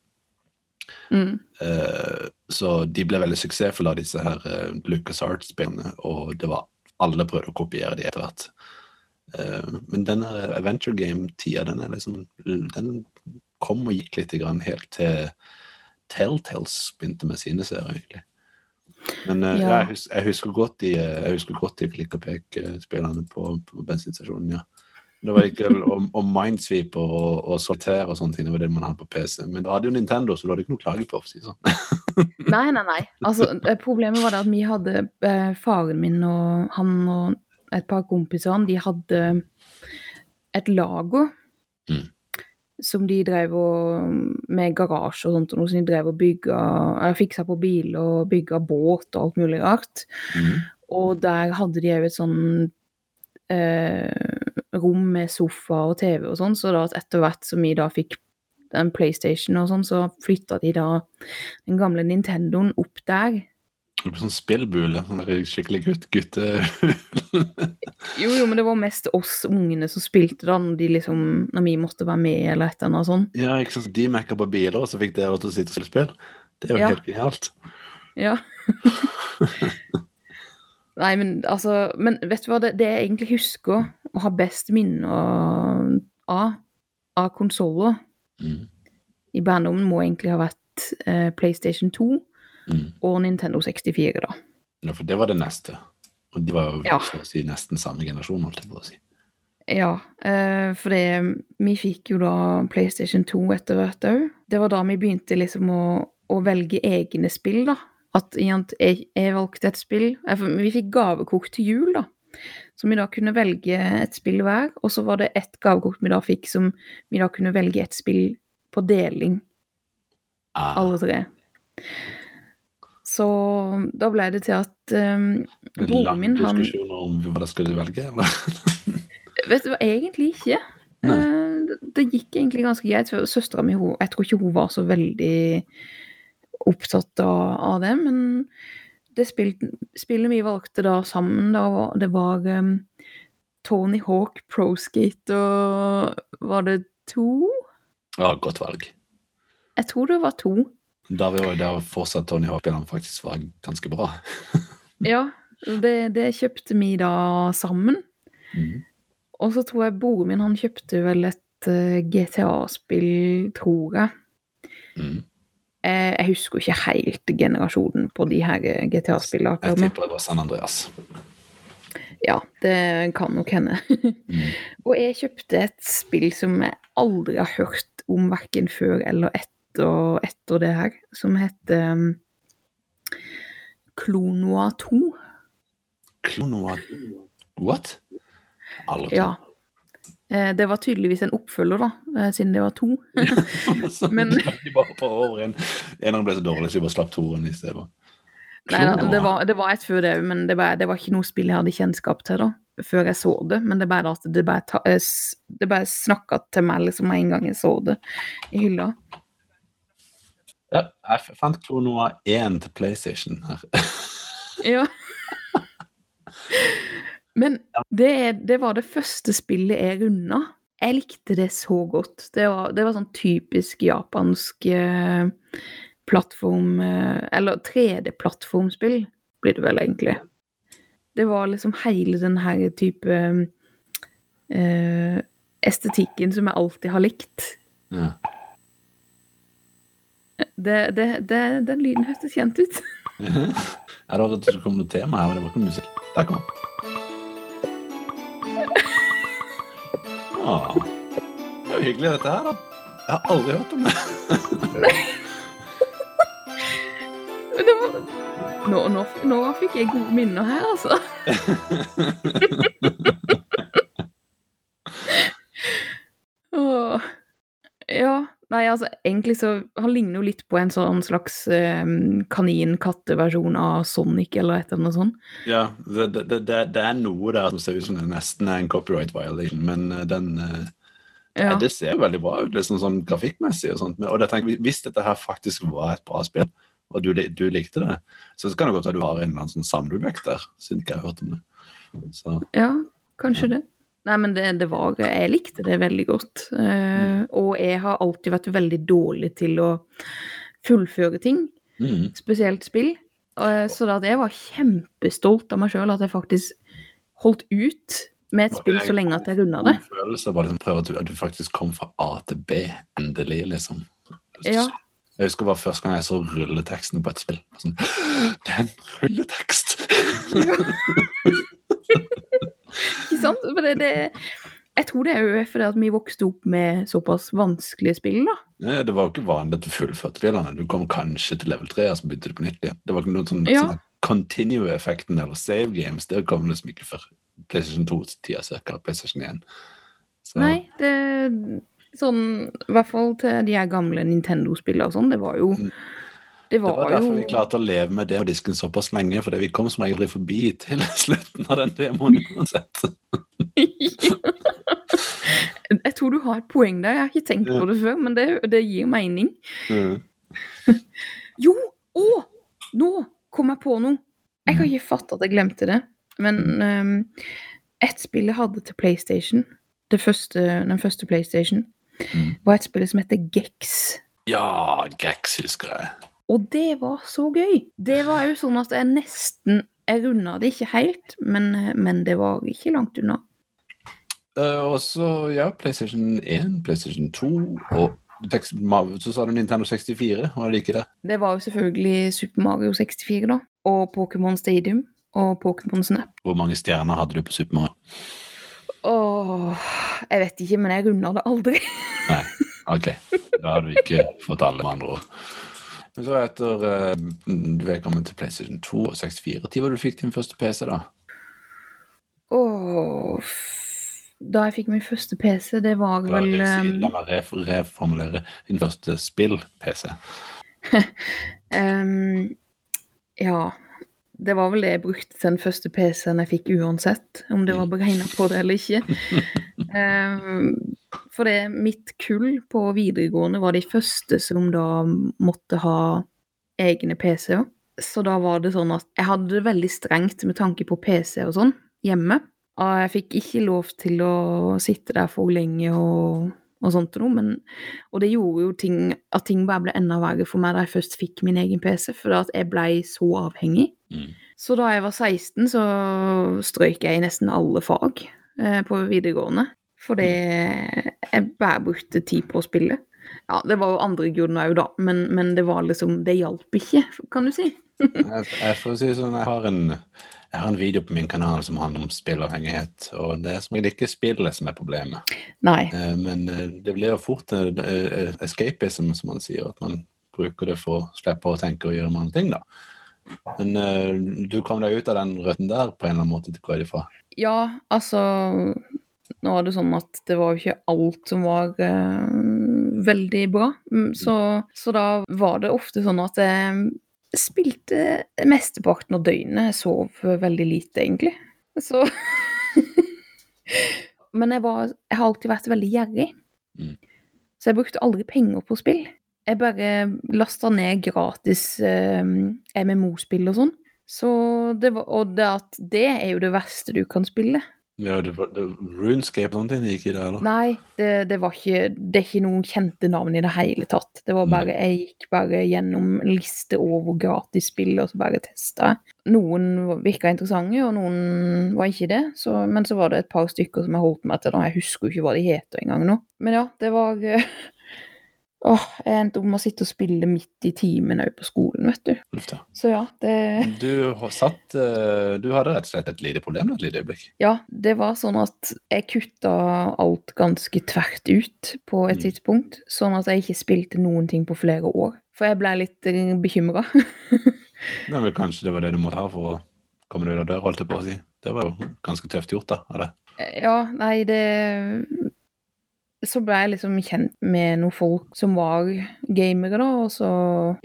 Mm. Uh, så de ble veldig suksessfulle av disse her uh, Lucas Art-spillene, og det var alle prøvde å kopiere de etter hvert. Eh, men denne adventure game-tida, den er liksom Den kom og gikk litt grann helt til Telltales begynte med sine serier, egentlig. Men eh, Ja. ja, jeg, hus jeg husker godt de, eh, jeg husker godt de klikk og pek-spillerne på, på bensinstasjonen, ja. Det var ikke om, om Minesweeper og, og Solitaire og sånne ting, det var det man hadde på PC. Men da hadde jo Nintendo, så du hadde ikke noe å klage på, for å si det sånn. Nei, nei, nei. Altså, problemet var det at vi hadde eh, Faren min og han og et par kompisene, de hadde et lago Mm. som de drev og Med garasje og sånt, og noe som de drev og bygga fiksa på bil og bygga båt og alt mulig rart. Mm. Og der hadde de òg et sånn eh, rom med sofa og TV og sånn, så da etter hvert som vi da fikk den PlayStation og sånn, så flytta de da den gamle Nintendoen opp der. Det ble sånn spillbule. Sånn skikkelig gutt, gutte... Jo, jo, men det var mest oss ungene som spilte da, når, de liksom, når vi måtte være med eller et eller annet sånt. ja, ikke sant? De mekka på biler, og så fikk dere til å sitte og spille spill. Det er jo Ja. helt genialt. Ja. Nei, men altså Men vet du hva, det, det jeg egentlig husker å ha best minne av, av konsoller Mm. i barndommen, må egentlig ha vært eh, PlayStation 2 Mm. og Nintendo 64, da. Ja, for det var det neste. Og de var jo Ja. si nesten samme generasjon, holdt jeg på å si. Ja, eh, for det, vi fikk jo da PlayStation 2 etter hvert òg. Det var da vi begynte liksom å, å velge egne spill, da. At jeg, jeg valgte et spill Vi fikk gavekort til jul, da. Så vi da kunne velge et spill hver. Og så var det ett gavekort vi da fikk som vi da kunne velge et spill på deling, Ah, alle tre. Så da ble det til at um, broren min, han diskusjoner om hva de skulle velge, eller? Vet du hva, egentlig ikke. Eh, Det, det gikk egentlig ganske greit. for Søstera mi jeg tror ikke hun var så veldig opptatt av, av det. Men det spill, spillet vi valgte da sammen, da, var- det var um, Tony Hawk Pro Skate og Var det to? Ja, godt valg. Jeg tror det var to. Da var jo der fortsatt Tony Hawk han faktisk var ganske bra. Ja, det, det kjøpte vi da sammen. Mm. Og så tror jeg broren min han kjøpte vel et uh, GTA-spill, tror jeg. Mm. Eh, Jeg husker ikke helt generasjonen på de her eh, GTA-spillene. Jeg tipper det var San Andreas. Ja, det kan nok hende. Mm. Og jeg kjøpte et spill som jeg aldri har hørt om verken før eller etter, etter det her, som heter um, Klonoa 2. Klonoa What? Aldri. Ja. Eh, Det var tydeligvis en oppfølger, da, eh, siden det var to. Men- de bare på over en. Eneren ble så dårlig, så vi bare slapp toeren i stedet. Nei, det, var, det var et før det òg, men det, var, det var ikke noe spill jeg hadde kjennskap til da, før jeg så det. Men det bare det bare, ta, eh, det bare snakka til meg liksom med en gang jeg så det i hylla. Ja, jeg fant Klonoa 1 til PlayStation her. Ja. Men det, det var det første spillet jeg runda. Jeg likte det så godt. Det var, det var sånn typisk japansk eh, plattform eh, Eller 3D-plattformspill, blir det vel egentlig. Det var liksom hele den her type eh, estetikken som jeg alltid har likt. Ja. Det, det, det, den lyden hørtes kjent ut. Jeg det var det kom noe tema her, men det var ikke musikk. Der kom den. Ah, det er jo hyggelig, dette her, da. Jeg har aldri hørt om det. Det var, nå, nå, nå fikk jeg gode minner her, altså. Åh. Ja, nei, altså egentlig så Han ligner jo litt på en sånn slags um, kanin-katteversjon av Sonic eller et eller annet sånt. Ja, det, det, det, det er noe der som ser ut som det nesten er en copyright violation, men eh, den eh, Ja. Det ser veldig bra ut, liksom sånn grafikkmessig og sånt. Og jeg tenker, hvis dette her faktisk var et bra spill, og du, du likte det, så kan det godt være du har en eller annen sånn samleobjekt der, siden ikke jeg har hørt om det. Så, Ja, kanskje det. Nei, men det, det var Jeg likte det veldig godt. Eh, og jeg har alltid vært veldig dårlig til å fullføre ting, mm. spesielt spill. Eh, så da jeg var kjempestolt av meg sjøl at jeg faktisk holdt ut med et spill så lenge at jeg runda det. Følelse bare liksom prøve at du, at du faktisk kom fra A til B, endelig, liksom. Ja. Jeg husker bare første gang jeg så rulleteksten på et spill. Sånn, det er en rulletekst! Ikke sant? For det, det, jeg tror det er jo fordi at vi vokste opp med såpass vanskelige spill, da. Nei, det var jo ikke vanlig at du fullførte spillene. Du kom kanskje til level 3, og så begynte du på nytt igjen. Det var ikke noen sånn, Ja. sånn continue-effekten eller save games. Det kom liksom ikke før PlayStation 2-tida cirka. PlayStation 1. Så, Nei, det Sånn, i hvert fall til de gamle Nintendo-spillene og sånn, det var jo Mm. Det Det var var derfor jo vi klarte å leve med det på disken såpass lenge, fordi vi kom som regel forbi til slutten av den demoen uansett. Jeg tror du har et poeng der, jeg har ikke tenkt på det før, men det, det gir mening. Mm. Jo! Å! Nå kom jeg på noe! Jeg kan ikke fatte at jeg glemte det. Men um, ett spill jeg hadde til PlayStation, det første, den første PlayStation, Mm. var et spill som heter Gex. Ja, Gex husker jeg. Og det var så gøy! Det var jo sånn at jeg nesten Jeg runda det ikke helt, men, men det var ikke langt unna. Uh, og så, ja, PlayStation 1, PlayStation 2 og så sa du Nintendo 64, var det ikke det? Det var jo selvfølgelig Super Mario 64, da. Og Pokémon Stadium. Og Pokémon Snap. Hvor mange stjerner hadde du på Super Mario? Åh, jeg vet ikke, men jeg runda det aldri. Nei, ok. Da har du ikke fått alle med andre ord. Så etter eh, du er kommet til PlayStation 2 og 64, når var du fikk din første PC, da? Åh, da jeg fikk min første PC, det var vel um, la meg ref reformulere din første spill-PC. um, Ja. Det var vel det jeg brukte til den første PC-en jeg fikk uansett, om det var beregna på det eller ikke. Um, for det, mitt kull på videregående var de første som da måtte ha egne PC-er. Så da var det sånn at jeg hadde det veldig strengt med tanke på PC og sånn hjemme. Og jeg fikk ikke lov til å sitte der for lenge og, og sånt noe, men Og det gjorde jo ting at ting bare ble enda verre for meg da jeg først fikk min egen PC, for at jeg blei så avhengig. Mm. Så da jeg var 16, så strøyk jeg i nesten alle fag eh, på videregående. Fordi jeg bare brukte tid på å spille. Ja, det var jo andre grunner òg, da, men, men det var liksom Det hjalp ikke, kan du si. Jeg, jeg får si sånn, jeg har, en, jeg har en video på min kanal som handler om spillavhengighet, og det er som regel ikke spillet som er problemet. Nei. Eh, Men eh, det blir jo fort eh, escapism, som man sier, at man bruker det for å slippe å tenke og gjøre mange ting, da. Men du kom deg ut av den røtten der på en eller annen måte, går jeg ifra. Ja, altså Nå var det sånn at det var jo ikke alt som var eh, veldig bra. Mm, Så, så da var det ofte sånn at jeg spilte mesteparten av døgnet. Jeg sov veldig lite, egentlig. Så Men jeg, var, jeg har alltid vært veldig gjerrig. Mm. Så jeg brukte aldri penger på spill. Jeg bare lasta ned gratis eh, MMO-spill og sånn. Så det var, og det at det er jo det verste du kan spille. Ja, det var, det, Runescape noen ting gikk i det, eller? Nei, det, det var ikke Det er ikke noen kjente navn i det hele tatt. Det var bare Jeg gikk bare gjennom en liste over gratisspill og så bare testa. Noen virka interessante, og noen var ikke det. Så, men så var det et par stykker som jeg holdt meg til. Da. Jeg husker jo ikke hva de heter engang nå. Men ja, det var Åh, jeg endte opp med å sitte og spille midt i timen òg på skolen, vet du. Så ja, det Du, satt, eh, du hadde rett og slett et lite problem et lite øyeblikk. Ja, det var sånn at jeg kutta alt ganske tvert ut på et Mm. tidspunkt, sånn at jeg ikke spilte noen ting på flere år. For jeg ble litt bekymra. Men kanskje det var det du måtte ha for å komme deg ut av døra, holdt jeg på å si. Det var jo ganske tøft gjort, da. av det. ja, nei, det Så ble jeg liksom kjent med noen folk som var gamere, da, og så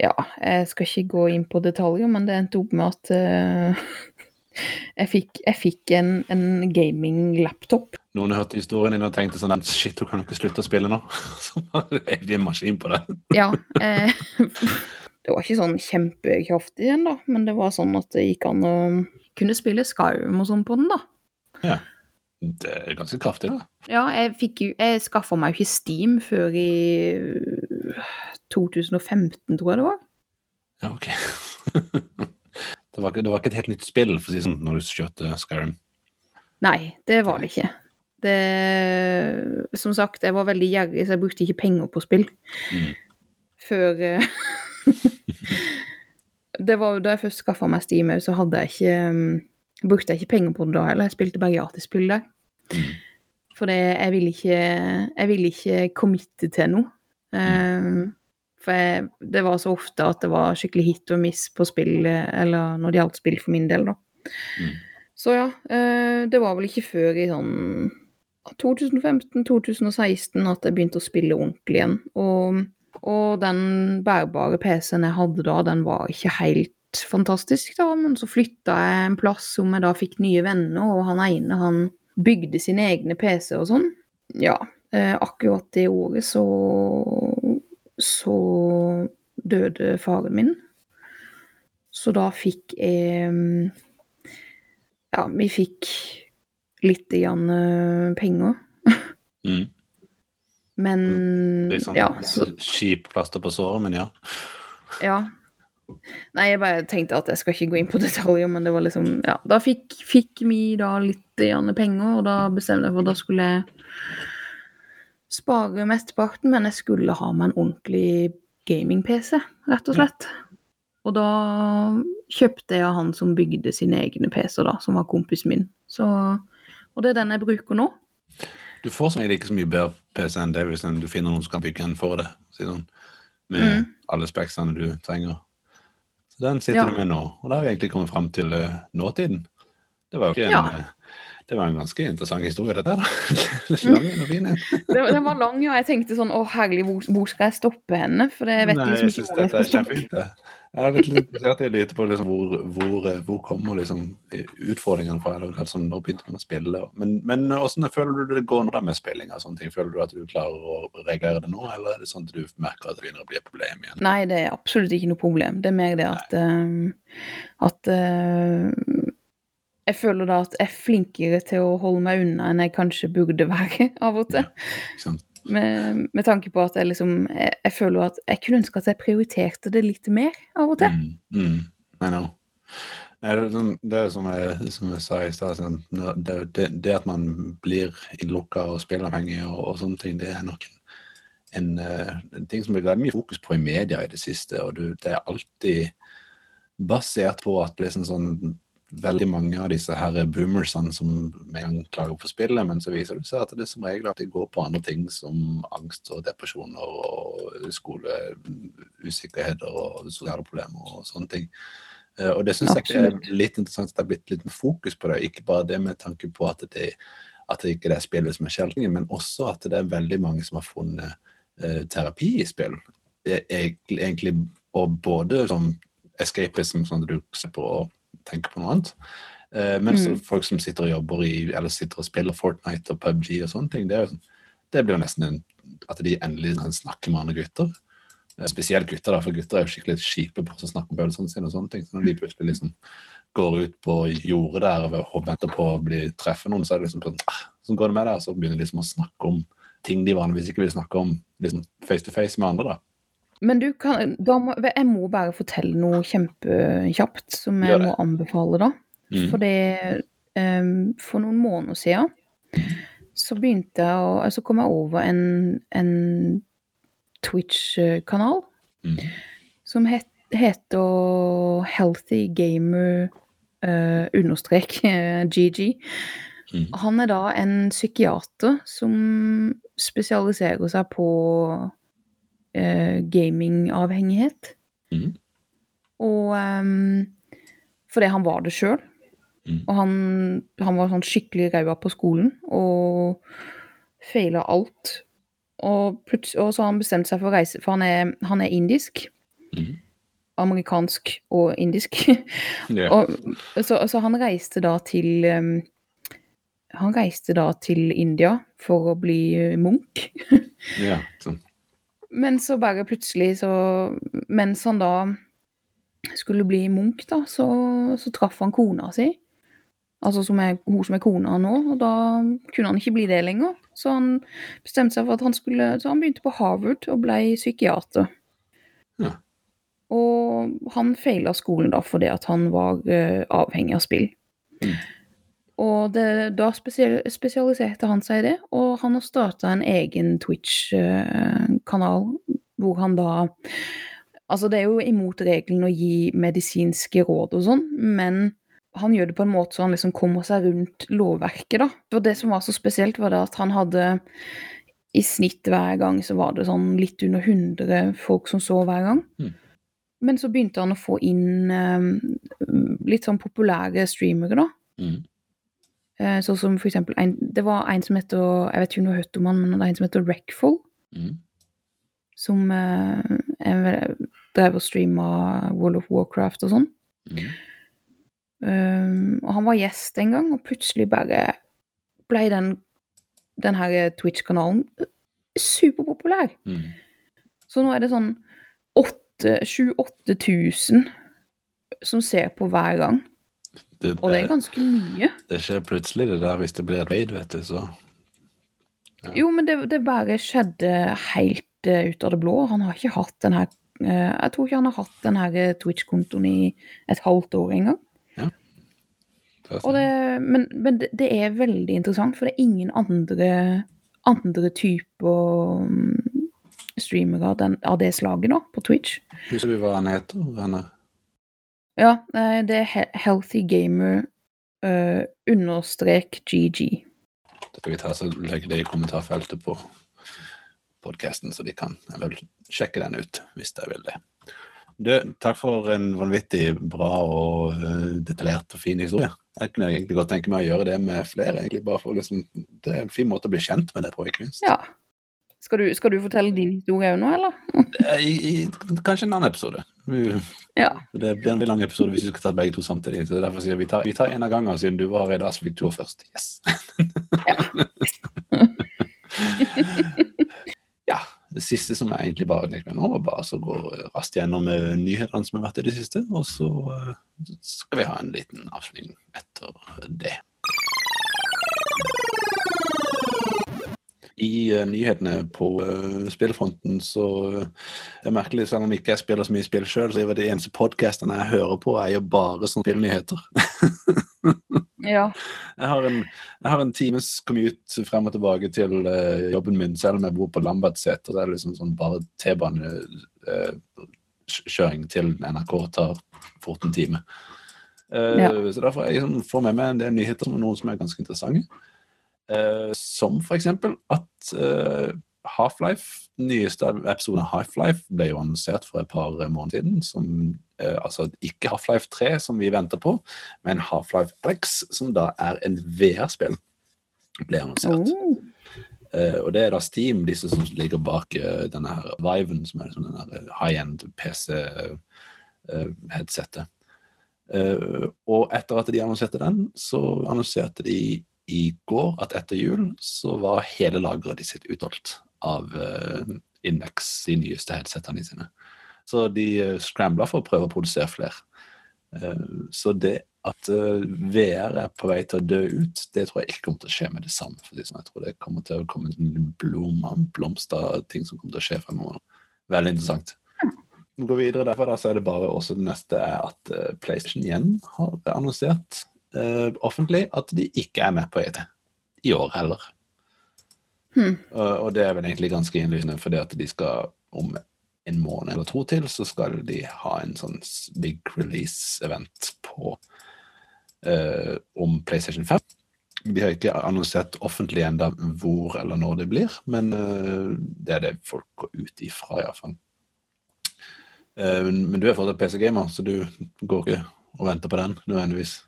Ja, jeg skal ikke gå inn på detaljer, men det endte opp med at uh, jeg fikk, jeg fikk en, en gaming-laptop. Noen hørte historien din og tenkte sånn Shit, hun kan ikke slutte å spille nå. Så er det de en maskin på det. Ja. Eh, det var ikke sånn kjempekraftig igjen, da, men det var sånn at det gikk an å kunne spille Skyrim og sånn på den, da. Det er ganske kraftig, da. Ja, jeg fikk jo Jeg skaffa meg jo ikke Steam før i øh, 2015, tror jeg det var. Ja, ok. det, var ikke, det var ikke et helt nytt spill, for å si sånn, når du kjørte Skyrim. Nei, det var det ikke. Det Som sagt, jeg var veldig gjerrig, så jeg brukte ikke penger på spill. Mm. Før eh, Det var jo da jeg først skaffa meg Steam, så hadde jeg ikke um, Brukte jeg ikke penger på det da heller. Jeg spilte bare gratisspill der. Mm. For det, jeg ville ikke Jeg ville ikke committe til noe. Um, for jeg, det var så ofte at det var skikkelig hit og miss på spill, eller når det gjaldt spill for min del, da. Mm. Så ja, uh, det var vel ikke før i sånn 2015-2016 at jeg begynte å spille ordentlig igjen. Og, og den bærbare PC-en jeg hadde da, den var ikke helt fantastisk, da, men så flytta jeg en plass som jeg da fikk nye venner, og han ene, han bygde sine egne PC og sånn. Ja, eh, akkurat det året så så døde faren min. Så da fikk jeg Ja, vi fikk litt grann eh, penger. Mm. Men Litt sånn ja, så, kjip plaster på såret, men ja. ja. Nei, jeg bare tenkte at jeg skal ikke gå inn på detaljer, men det var liksom Ja, da fikk, fikk vi da litt penger, og da bestemte jeg for at da skulle jeg spare mesteparten, men jeg skulle ha meg en ordentlig gaming-PC, rett og slett. Og da kjøpte jeg av han som bygde sine egne PC-er, da, som var kompisen min. Så, og det er den jeg bruker nå. Du får som regel ikke så mye bedre PC enn det hvis du finner noen som kan bygge en for det. Si sånn, med Mm. alle speksene du trenger. Så den sitter Ja. du med nå. Og da har vi egentlig kommet fram til uh, nåtiden. Det var jo ikke en, Ja. eh, det var en ganske interessant historie, dette og fin en. Det, det var lang, ja. Jeg tenkte sånn Å, herlig, hvor, hvor skal jeg stoppe henne? For jeg vet Nei, ikke syns hvor jeg dette er kjempefint. Jeg er litt interessert i å lytte på liksom hvor, hvor, eh, hvor kommer liksom utfordringene fra. Eller, altså, når begynte man å spille? Men, men hvordan føler du det går nå med spilling? sånne ting? Føler du at du klarer å regulere det nå, eller er det sånn at du merker at det begynner å bli et problem igjen? Nei, det er absolutt ikke noe problem. Det er mer det at uh, At uh, jeg føler da at jeg er flinkere til å holde meg unna enn jeg kanskje burde være av og til. Ikke sant? Med, med tanke på at jeg liksom jeg, jeg føler at jeg kunne ønske at jeg prioriterte det litt mer av og til. Mm, mm, det, sånn- det er som jeg, som jeg sa i stad, sånn, det, det, det at man blir innlukka og spilleavhengig og, og sånne ting, det er nok en, en, eh, en ting som det er mye fokus på i media i det siste. Og du, det er alltid basert på at liksom sånn veldig mange av disse her boomersene som med en gang klager på spillet, men så viser det seg at det som regel at de går på andre ting som angst og depresjoner og skoleusikkerheter og sosiale problemer og sånne ting. Eh, Og det syns jeg er litt interessant at det er blitt litt fokus på det. Ikke bare det med tanke på at det, at det ikke er spillet som er skjeltingen, men også at det er veldig mange som har funnet eh, terapi i spill. Egentlig, og både som escapism, sånn at du ser å tenke på noe annet. Eh, men Mm. folk som sitter og jobber i, eller sitter og spiller Fortnite og PubG og sånne ting, det, jo, sånn- det blir jo nesten en, at de endelig snakker med andre gutter. Eh, Spesielt gutter, da, for gutter er jo skikkelig kjipe på å snakke om følelsene sine og sånne ting. Så når de plutselig liksom går ut på jordet der og venter på å bli treffe noen, så er det liksom sånn ah, Så går det med der, så begynner de liksom å snakke om ting de vanligvis ikke vil snakke om liksom face to face med andre, da. Men du kan må, Jeg må bare fortelle noe kjempekjapt som jeg må anbefale, da. Mm. For det em, For noen måneder siden så begynte jeg å Så kom jeg over en, en Twitch-kanal Mm. som het, heter Healthy Gamer uh, understrek eh, GG. Mm. Han er da en psykiater som spesialiserer seg på eh, gamingavhengighet. Mm. Og um, fordi han var det sjøl. Mm. Og han, han var sånn skikkelig ræva på skolen og feila alt. Og, og så har han bestemt seg for å reise, for han er, han er indisk. Mm. Amerikansk og indisk. yeah. Og, så, så han reiste da til um, Han reiste da til India for å bli uh, munk. ja. Sånn. Men så bare plutselig, så Mens han da skulle bli munk, da, så, så traff han kona si. Altså som er, hun som er kona nå, og da kunne han ikke bli det lenger. Så han bestemte seg for at han skulle Så han begynte på Harvard og ble psykiater. Ja. Og han feila skolen da fordi at han var uh, avhengig av spill. Mm. Og det, da spesialiserte han seg i det, og han har starta en egen Twitch-kanal hvor han da Altså, det er jo imot regelen å gi medisinske råd og sånn, men han gjør det på en måte så han liksom kommer seg rundt lovverket, da. For det som var så spesielt, var det at han hadde i snitt hver gang så var det sånn litt under 100 folk som så hver gang. Mm. Men så begynte han å få inn um, litt sånn populære streamere, da. Mm. Eh, Sånn som for eksempel en, Det var en som heter Jeg vet ikke om du har hørt om han, men det er en som heter Wreckful. Mm. Som eh, drev og streama World of Warcraft og sånn. Mm. Um, og han var gjest en gang, og plutselig bare ble den, den her Twitch-kanalen superpopulær. Mm. Så nå er det sånn 7000-8000 som ser på hver gang. Det, Og det er ganske mye. det skjer plutselig, det der, hvis det blir raid, vet du, så Ja. Jo, men det, det bare skjedde helt uh, ut av det blå. Han har ikke hatt den her uh, Jeg tror ikke han har hatt den her eh, Twitch-kontoen i et halvt år engang. Og det, men men det, det er veldig interessant, for det er ingen andre, andre typer mm, streamere av den, av det slaget nå, på Twitch. Husker du hva han heter? Han er Ja, eh, det er He- Healthy Gamer uh, understrek GG. Da skal vi ta så legge det i kommentarfeltet på podkasten, så de kan eller, sjekke den ut hvis de vil det. Du, takk for en vanvittig bra og eh, detaljert og fin historie. Jeg kunne egentlig godt tenke meg å gjøre det med flere. egentlig bare for liksom, Det er en fin måte å bli kjent med det på, i kunst. Ja. Skal du, skal du fortelle din historie òg nå, eller? I, i, kanskje en annen episode. Ja. Det blir en veldig lang episode hvis vi skal ta begge to samtidig. så Derfor sier vi tar, vi tar en av gangen, siden du var fikk du først. Yes! ja. Det siste som jeg egentlig bare tenkte meg nå, var bare å gå raskt gjennom eh, nyhetene som har vært i det siste, og så eh, skal vi ha en liten avslutning nyhetene på uh, spillfronten så eh, det er merkelig, selv om ikke jeg spiller så mye spill sjøl, så er de eneste podkastene jeg hører på, er jo bare sånne spillnyheter. Ja. Jeg har en, jeg har en times commute frem og tilbake til uh, jobben min, selv om jeg bor på Lambertseter. Det er liksom sånn bare T-banekjøring til NRK tar fort en time. Eh, Ja. Så derfor jeg liksom får med meg en del nyheter som noen som er ganske interessante. Eh, som eksempel at eh, Half-Life, nyeste episode av Half-Life, ble jo annonsert for et par måneder siden. Som, eh, altså ikke Half-Life 3, som vi venter på, men Half-Life Alex, som da er en VR-spill, ble annonsert. Oh. Og det er da Steam, disse som ligger bak denne her Viven, som er liksom her high-end PC-headsetet. Og etter at de annonserte den, så annonserte de i går at etter jul så var hele lageret de sitt utholdt av uh, Index, de nyeste headsetene sine. Så de uh, scrambla for å prøve å produsere flere. Uh, så det at uh, VR er på vei til å dø ut, det tror jeg ikke kommer til å skje med det samme. For jeg tror det kommer til å komme en blomster av blomster, ting som kommer til å skje fremover. Veldig interessant. Vi går videre derfor, da, så er det bare også det neste er at PlayStation igjen har annonsert offentlig at de ikke er med på ET. I år heller. Hmm. Og, og det er vel egentlig ganske innlysende, fordi at de skal om en måned eller to til, så skal de ha en sånn big release-event på eh, om PlayStation 5. De har ikke annonsert offentlig enda hvor eller når det blir, men eh, det er det folk går ut ifra, iallfall. Eh, men du er fortsatt PC-gamer, så du går ikke og venter på den nødvendigvis.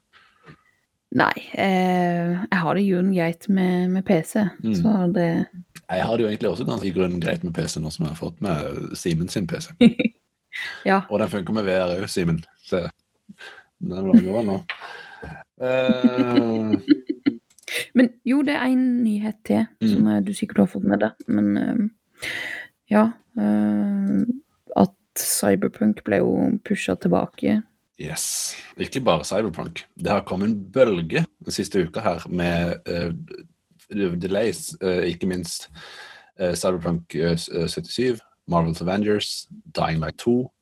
Nei, eh, jeg har det jo greit med, med PC, Mm. så det Jeg har det jo egentlig også ganske greit med PC nå som jeg har fått med Simen sin PC. Ja. Og den funker med VR òg, Simen. Se. Den lager vel nå. Eh, Men jo, det er en nyhet til Mm. som mm. du sikkert har fått med deg. Men eh, ja eh, At Cyberpunk ble jo pusha tilbake. Yes. Ikke bare Cyberpunk. Det har kommet en bølge den siste uka her med uh, delays, uh, ikke minst uh, Cyberpunk eh, 77, Marvels Avengers, Dying Light 2,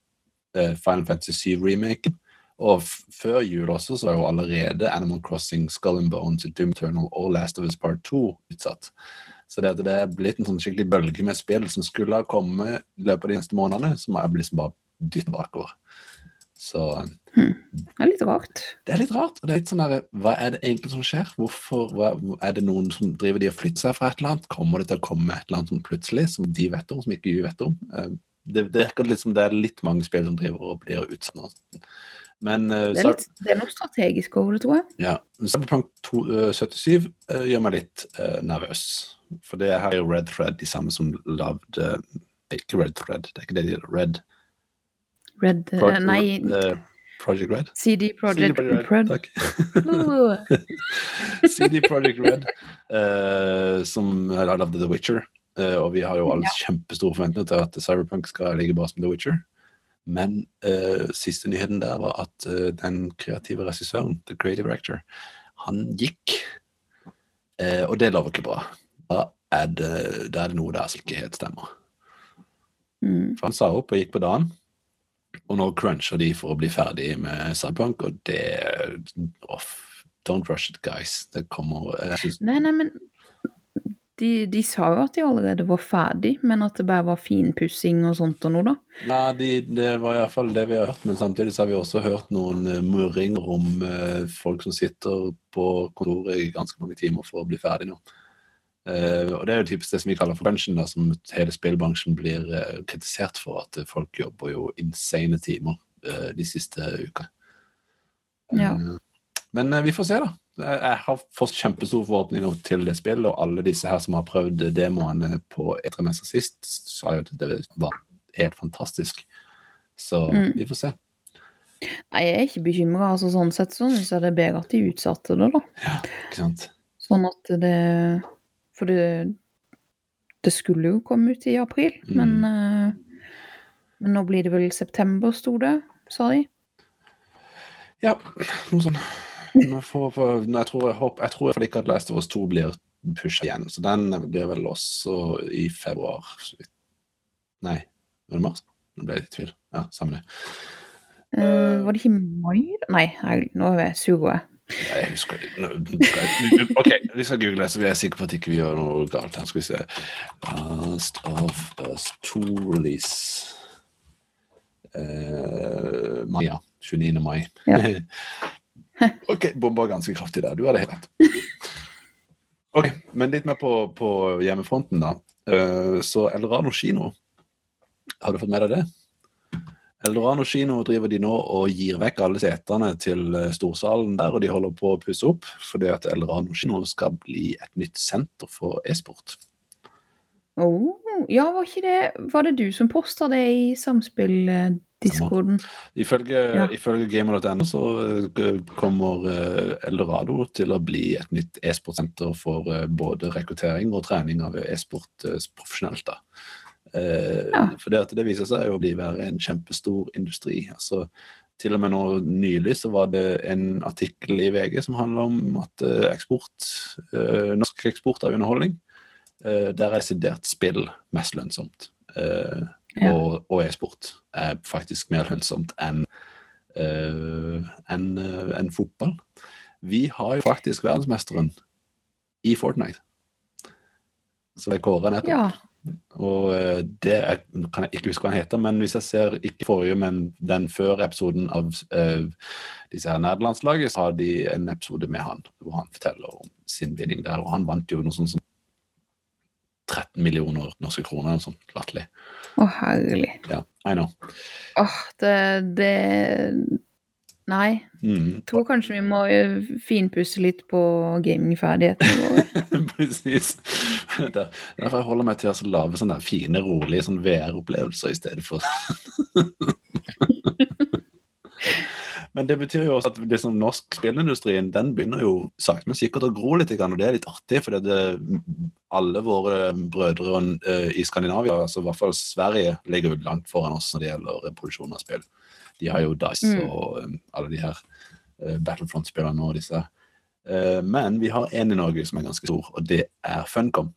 eh, Final Fantasy 7 Remake. Og før jul også så var jo allerede Animal Crossing, Skull and Bones, Doom Eternal og Last of Us Part 2 utsatt. Så det, det er blitt en sånn skikkelig bølge med spill som skulle ha kommet i løpet av de neste månedene, som er liksom bare dytt bakover. Så Det er litt rart. det er litt rart. og det er litt sånn der, Hva er det egentlig som skjer? Hvorfor hva, Er det noen som driver de og flytter seg fra et eller annet? Kommer det til å komme et eller annet som plutselig som de vet om, som ikke vi vet om? Eh, Det, det virker litt som det er litt mange spill som driver og blir utsatt. Men eh, Det er, litt, det er noe strategisk over det, tror jeg. ja, Cyberpunk 2, eh, 77 eh, gjør meg litt nervøs. For det her er jo Red Thread, de samme som lagde Ikke Red Thread, det er ikke det de heter. Red Red Pro- Nei, eh, Project Red? CD Projekt CD Red, Red. CD Project Red, uh, som har lagd The Witcher. Uh, og vi har jo alle kjempestore forventninger til at Cyberpunk skal ligge bra som The Witcher. Men uh, siste nyheten der var at den kreative regissøren, the creative director, han gikk. Og det lover ikke bra. Da er det, da er det noe der som ikke helt stemmer. mm. For han sa opp og gikk på dagen. Og nå cruncher de for å bli ferdig med Cyberpunk, og det off. Don't rush it, guys. Det kommer Nei, nei, men de, de sa jo at de allerede var ferdig, men at det bare var finpussing og sånt og noe, da. Nei, de, det var iallfall det vi har hørt. Men samtidig så har vi også hørt noen uh, murringer om eh, folk som sitter på kontoret i ganske mange timer for å bli ferdig nå. Eh, og det er jo typisk det som vi kaller for crunchen, da, som hele spillbransjen blir uh, kritisert for. At folk jobber jo insane timer uh, de siste uka. Ja. Eh, men eh, vi får se, da. Jeg har fått kjempestore forhåpninger til det spillet, og alle disse her som har prøvd demoene på E3-messa sist, sa jo at det var helt fantastisk. Så Mm. vi får se. Nei, jeg er ikke bekymra. Altså, sånn sett så syns jeg det er bedre at de utsatte det, da. Ikke sant? Sånn at det For det Det skulle jo komme ut i april, Mm. men eh, Men nå blir det vel september, sto det, sa de. Ja, noe sånn. Nå får, jeg, tror, jeg, håper, jeg tror jeg ikke at Last of Us 2 blir pusha igjen, så den blir vel også i februar. Nei, var det mars? Nå ble jeg i tvil. Ja, samme det. Uh, var det ikke mai? Nei, jeg, nå er jeg sur. Jeg. Husker det. OK, vi skal google, så vi er sikre på at ikke vi gjør noe galt her. Skal vi se. Last of Us 2 release. Uh, mai, ja. 29. mai. Ja. OK, bomba ganske kraftig der. Du hadde helt rett. OK, men litt mer på, på hjemmefronten, da. Uh, så Eldorado kino, har du fått med deg det? Eldorado kino driver de nå og gir vekk alle setene til eh, storsalen der, og de holder på å pusse opp, fordi at Eldorado kino skal bli et nytt senter for e-sport. Oh, ja, var det Var det du som posta det i samspill-discorden? Ifølge, Ja. ifølge gamer.no så eh, kommer eh, Eldorado til å bli et nytt e-sportsenter for eh, både rekruttering og trening av e-sport eh, profesjonelt. da. Eh, Ja. For det, at det viser seg jo å bli være en kjempestor industri. altså til og med nå nylig så var det en artikkel i VG som handler om at eh, eksport, eh, norsk eksport av underholdning, eh, der er sidert spill mest lønnsomt. Eh, Ja. Og, og e-sport er faktisk mer lønnsomt enn eh, enn, eh, fotball. Vi har jo faktisk verdensmesteren i Fortnite. Så det kåra nettopp. Ja. Og eh, det er, kan jeg ikke huske hva han heter, men hvis jeg ser ikke forrige, men den før episoden av uh, disse her nederlandslaget, så har de en episode med han, hvor han forteller om sin vinning der. Og han vant jo noe sånt som 13 millioner norske kroner, noe sånt latterlig. Å, herlig. Ja, I know. Åh, det, det Nei. Mm. Tror kanskje vi må eh, finpusse litt på gamingferdighetene våre. Precis. Der, derfor jeg holder meg til å lage sånne fine, rolige sånn VR-opplevelser i stedet for Men det betyr jo også at liksom, norsk spillindustri den begynner jo sakte, men sikkert å gro litt. Og det er litt artig, for det, alle våre brødre eh, i Skandinavia, altså i hvert fall Sverige, ligger jo langt foran oss når det gjelder eh, produksjon av spill. De har jo Dice Mm. og um, alle de her uh, Battlefront-spillerne og disse. Uh, men vi har en i Norge som er ganske stor, og det er Funcom.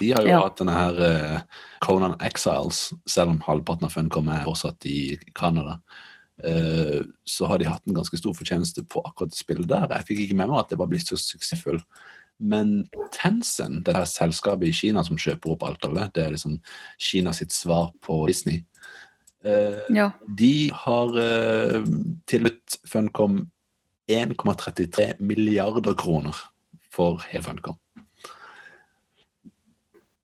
De har jo Ja. hatt denne her uh, Conan Exiles, selv om halvparten av Funcom er fortsatt i Canada. Eh, så har de hatt en ganske stor fortjeneste på akkurat spillet der. Jeg fikk ikke med meg at det var blitt så suksessfull. Men Tencent, det her selskapet i Kina som kjøper opp alt av det, det er liksom Kina sitt svar på Disney. Eh, Ja. de har uh, tilbudt Funcom 1,33 milliarder kroner for hele Funcom.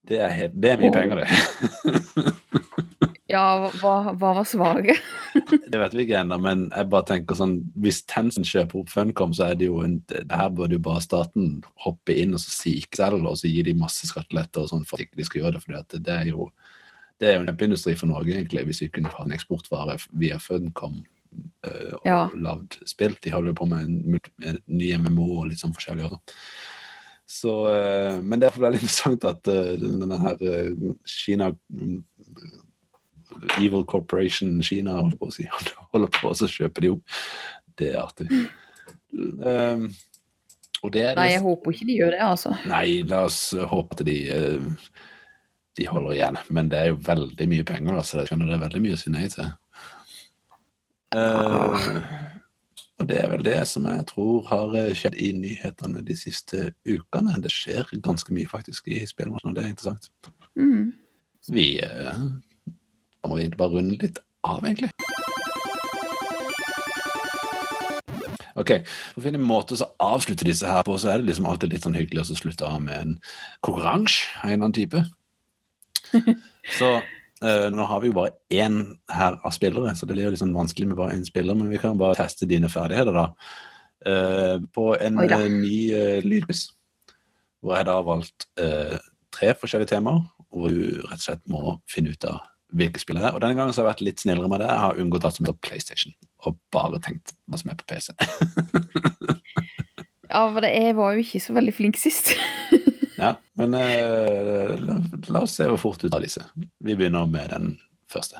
Det er, helt, det er mye oh. penger, det. ja, hva, hva var svaret? Det vet vi ikke ennå, men jeg bare tenker sånn hvis Tencent kjøper opp Funcom, så er det jo en, det her burde jo bare staten hoppe inn og så si ikke selv, og så gi de masse skatteletter og sånn for at ikke de skal gjøre det. For det, det er jo det er jo en kjempeindustri for Norge, egentlig, hvis vi kunne ha en eksportvare via Funcom uh, og Ja. lagd spill. De holder jo på med en, en ny MMO og litt sånn forskjellig også. Så, uh, men det er veldig interessant at uh, denne her uh, Kina Evil Corporation Kina holder på å si, holder på og så kjøper de opp. Det er artig. Um, og det er Nei, jeg håper ikke de gjør det, altså. Nei, la oss håpe at de, eh, de holder igjen. Men det er jo veldig mye penger, da, så jeg skjønner det er veldig mye å si nei til. Uh, og det er vel det som jeg tror har eh, skjedd i nyhetene de siste ukene. Det skjer ganske mye faktisk i spillmarkedet, og det er interessant. Mm. Vi uh, må egentlig bare runde litt av, egentlig. Ok, For å finne en måte å avslutte disse her på, så er det liksom alltid litt sånn hyggelig å slutte av med en konkurranse av en eller annen type. Så uh, nå har vi jo bare én her av spillere, så det blir jo sånn vanskelig med bare én spiller, men vi kan bare teste dine ferdigheter, da. Uh, på en Oi da. eh, ny uh, lydquiz, hvor jeg da har valgt tre forskjellige temaer, hvor du rett og slett må finne ut av hvilke spill det er. Og denne gangen så har jeg vært litt snillere med det. Jeg har unngått alt som heter PlayStation, og bare tenkt hva som er på PC. Ja, for jeg var jo ikke så veldig flink sist. Ja, men eh, la, la oss se hvor fort du tar disse. Vi begynner med den første.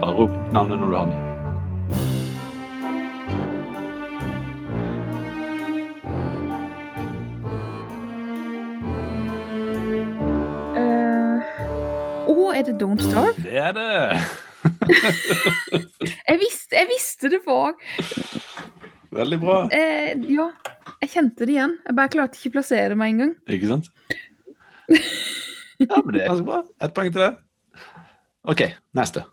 Bare rop navnet når du har eh, Å, er det Don't Starve? Det er det! Jeg visste, jeg visste det var Veldig bra. eh, Ja, jeg kjente det igjen. Jeg bare klarte ikke å plassere meg engang. en gang. Ikke sant? Ja, men det er ganske bra. Ett poeng til det. OK, neste.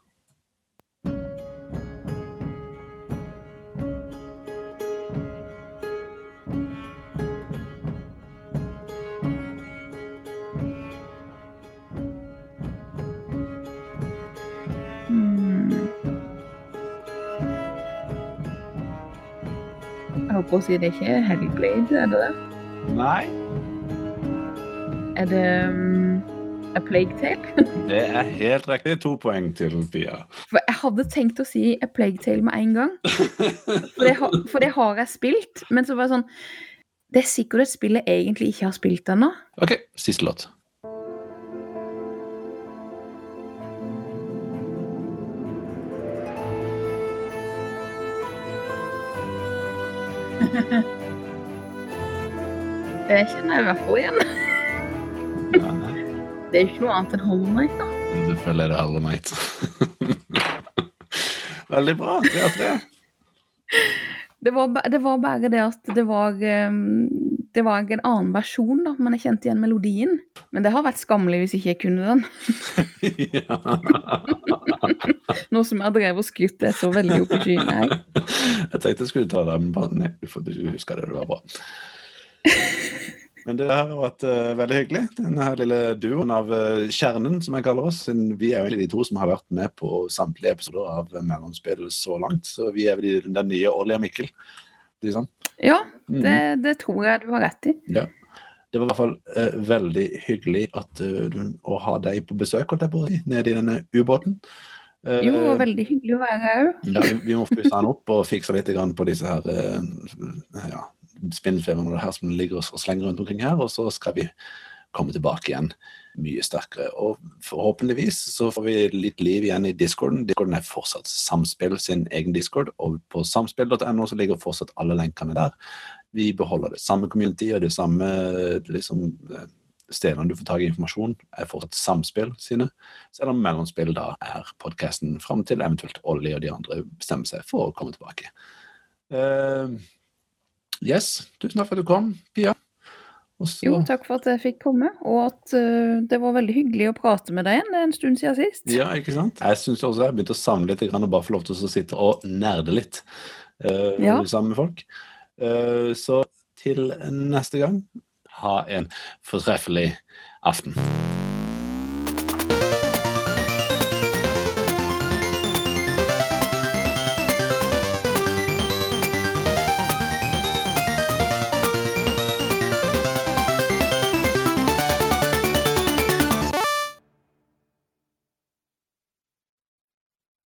Holdt på å si det er ikke Hellblade, er det det? Nei. Er det um, A Plague Tale? Det er helt riktig. To poeng til Pia. For jeg hadde tenkt å si A Plague Tale med en gang. For det, har, for det har jeg spilt, men så var det sånn Det er sikkert et spill jeg egentlig ikke har spilt ennå. OK, siste låt. Det kjenner jeg i hvert fall igjen. Ja, nei. Det er jo ikke noe annet enn Hollow Night, da. Selvfølgelig er det Hollow Night. Veldig bra. Tre av tre. Det var, det var bare det at det var ehm, Det var en annen versjon, da, men jeg kjente igjen melodien. Men det har vært skammelig hvis ikke jeg kunne den. ja. Nå som jeg drev og skrytt det så veldig opp i skyene. Jeg tenkte jeg skulle ta den, men bare nei, du husker det. Det var bra. Men det har vært uh, veldig hyggelig. Denne her lille duoen av uh, Kjernen, som jeg kaller oss. Vi er jo egentlig de to som har vært med på samtlige episoder av Mellomspill så langt. Så vi er vel de- den nye Ollie og Mikkel. Det sant? Ja, Mhm. det, det tror jeg du har rett i. Ja. Det var i hvert fall uh, veldig hyggelig at, eh, å ha deg på besøk holdt jeg på, nede i denne ubåten. Eh, Jo, og veldig hyggelig å være her òg. ja, vi, vi må pusse den opp og fikse litt grann på disse her eh, ja, spinnfilmene og det her som ligger og slenger rundt omkring her, og så skal vi komme tilbake igjen mye sterkere. Og forhåpentligvis så får vi litt liv igjen i discorden. Discorden er fortsatt Samspill sin egen discord, og på samspill.no så ligger fortsatt alle lenkene der. Vi beholder det samme community og det samme liksom, eh, stedene du får tak i informasjon, er fortsatt Samspill sine. Selv om Mellomspill da er podkasten fram til eventuelt Olli og de andre bestemmer seg for å komme tilbake. Eh, yes, tusen takk for at du kom, Pia. Også... Jo, takk for at jeg fikk komme, og at uh, det var veldig hyggelig å prate med deg igjen. Det er en stund siden sist. Ja, ikke sant? Jeg syns også jeg har begynt å savne litt og bare få lov til å sitte og nerde litt uh, Ja. sammen med folk. Uh, så til neste gang, ha en fortreffelig aften.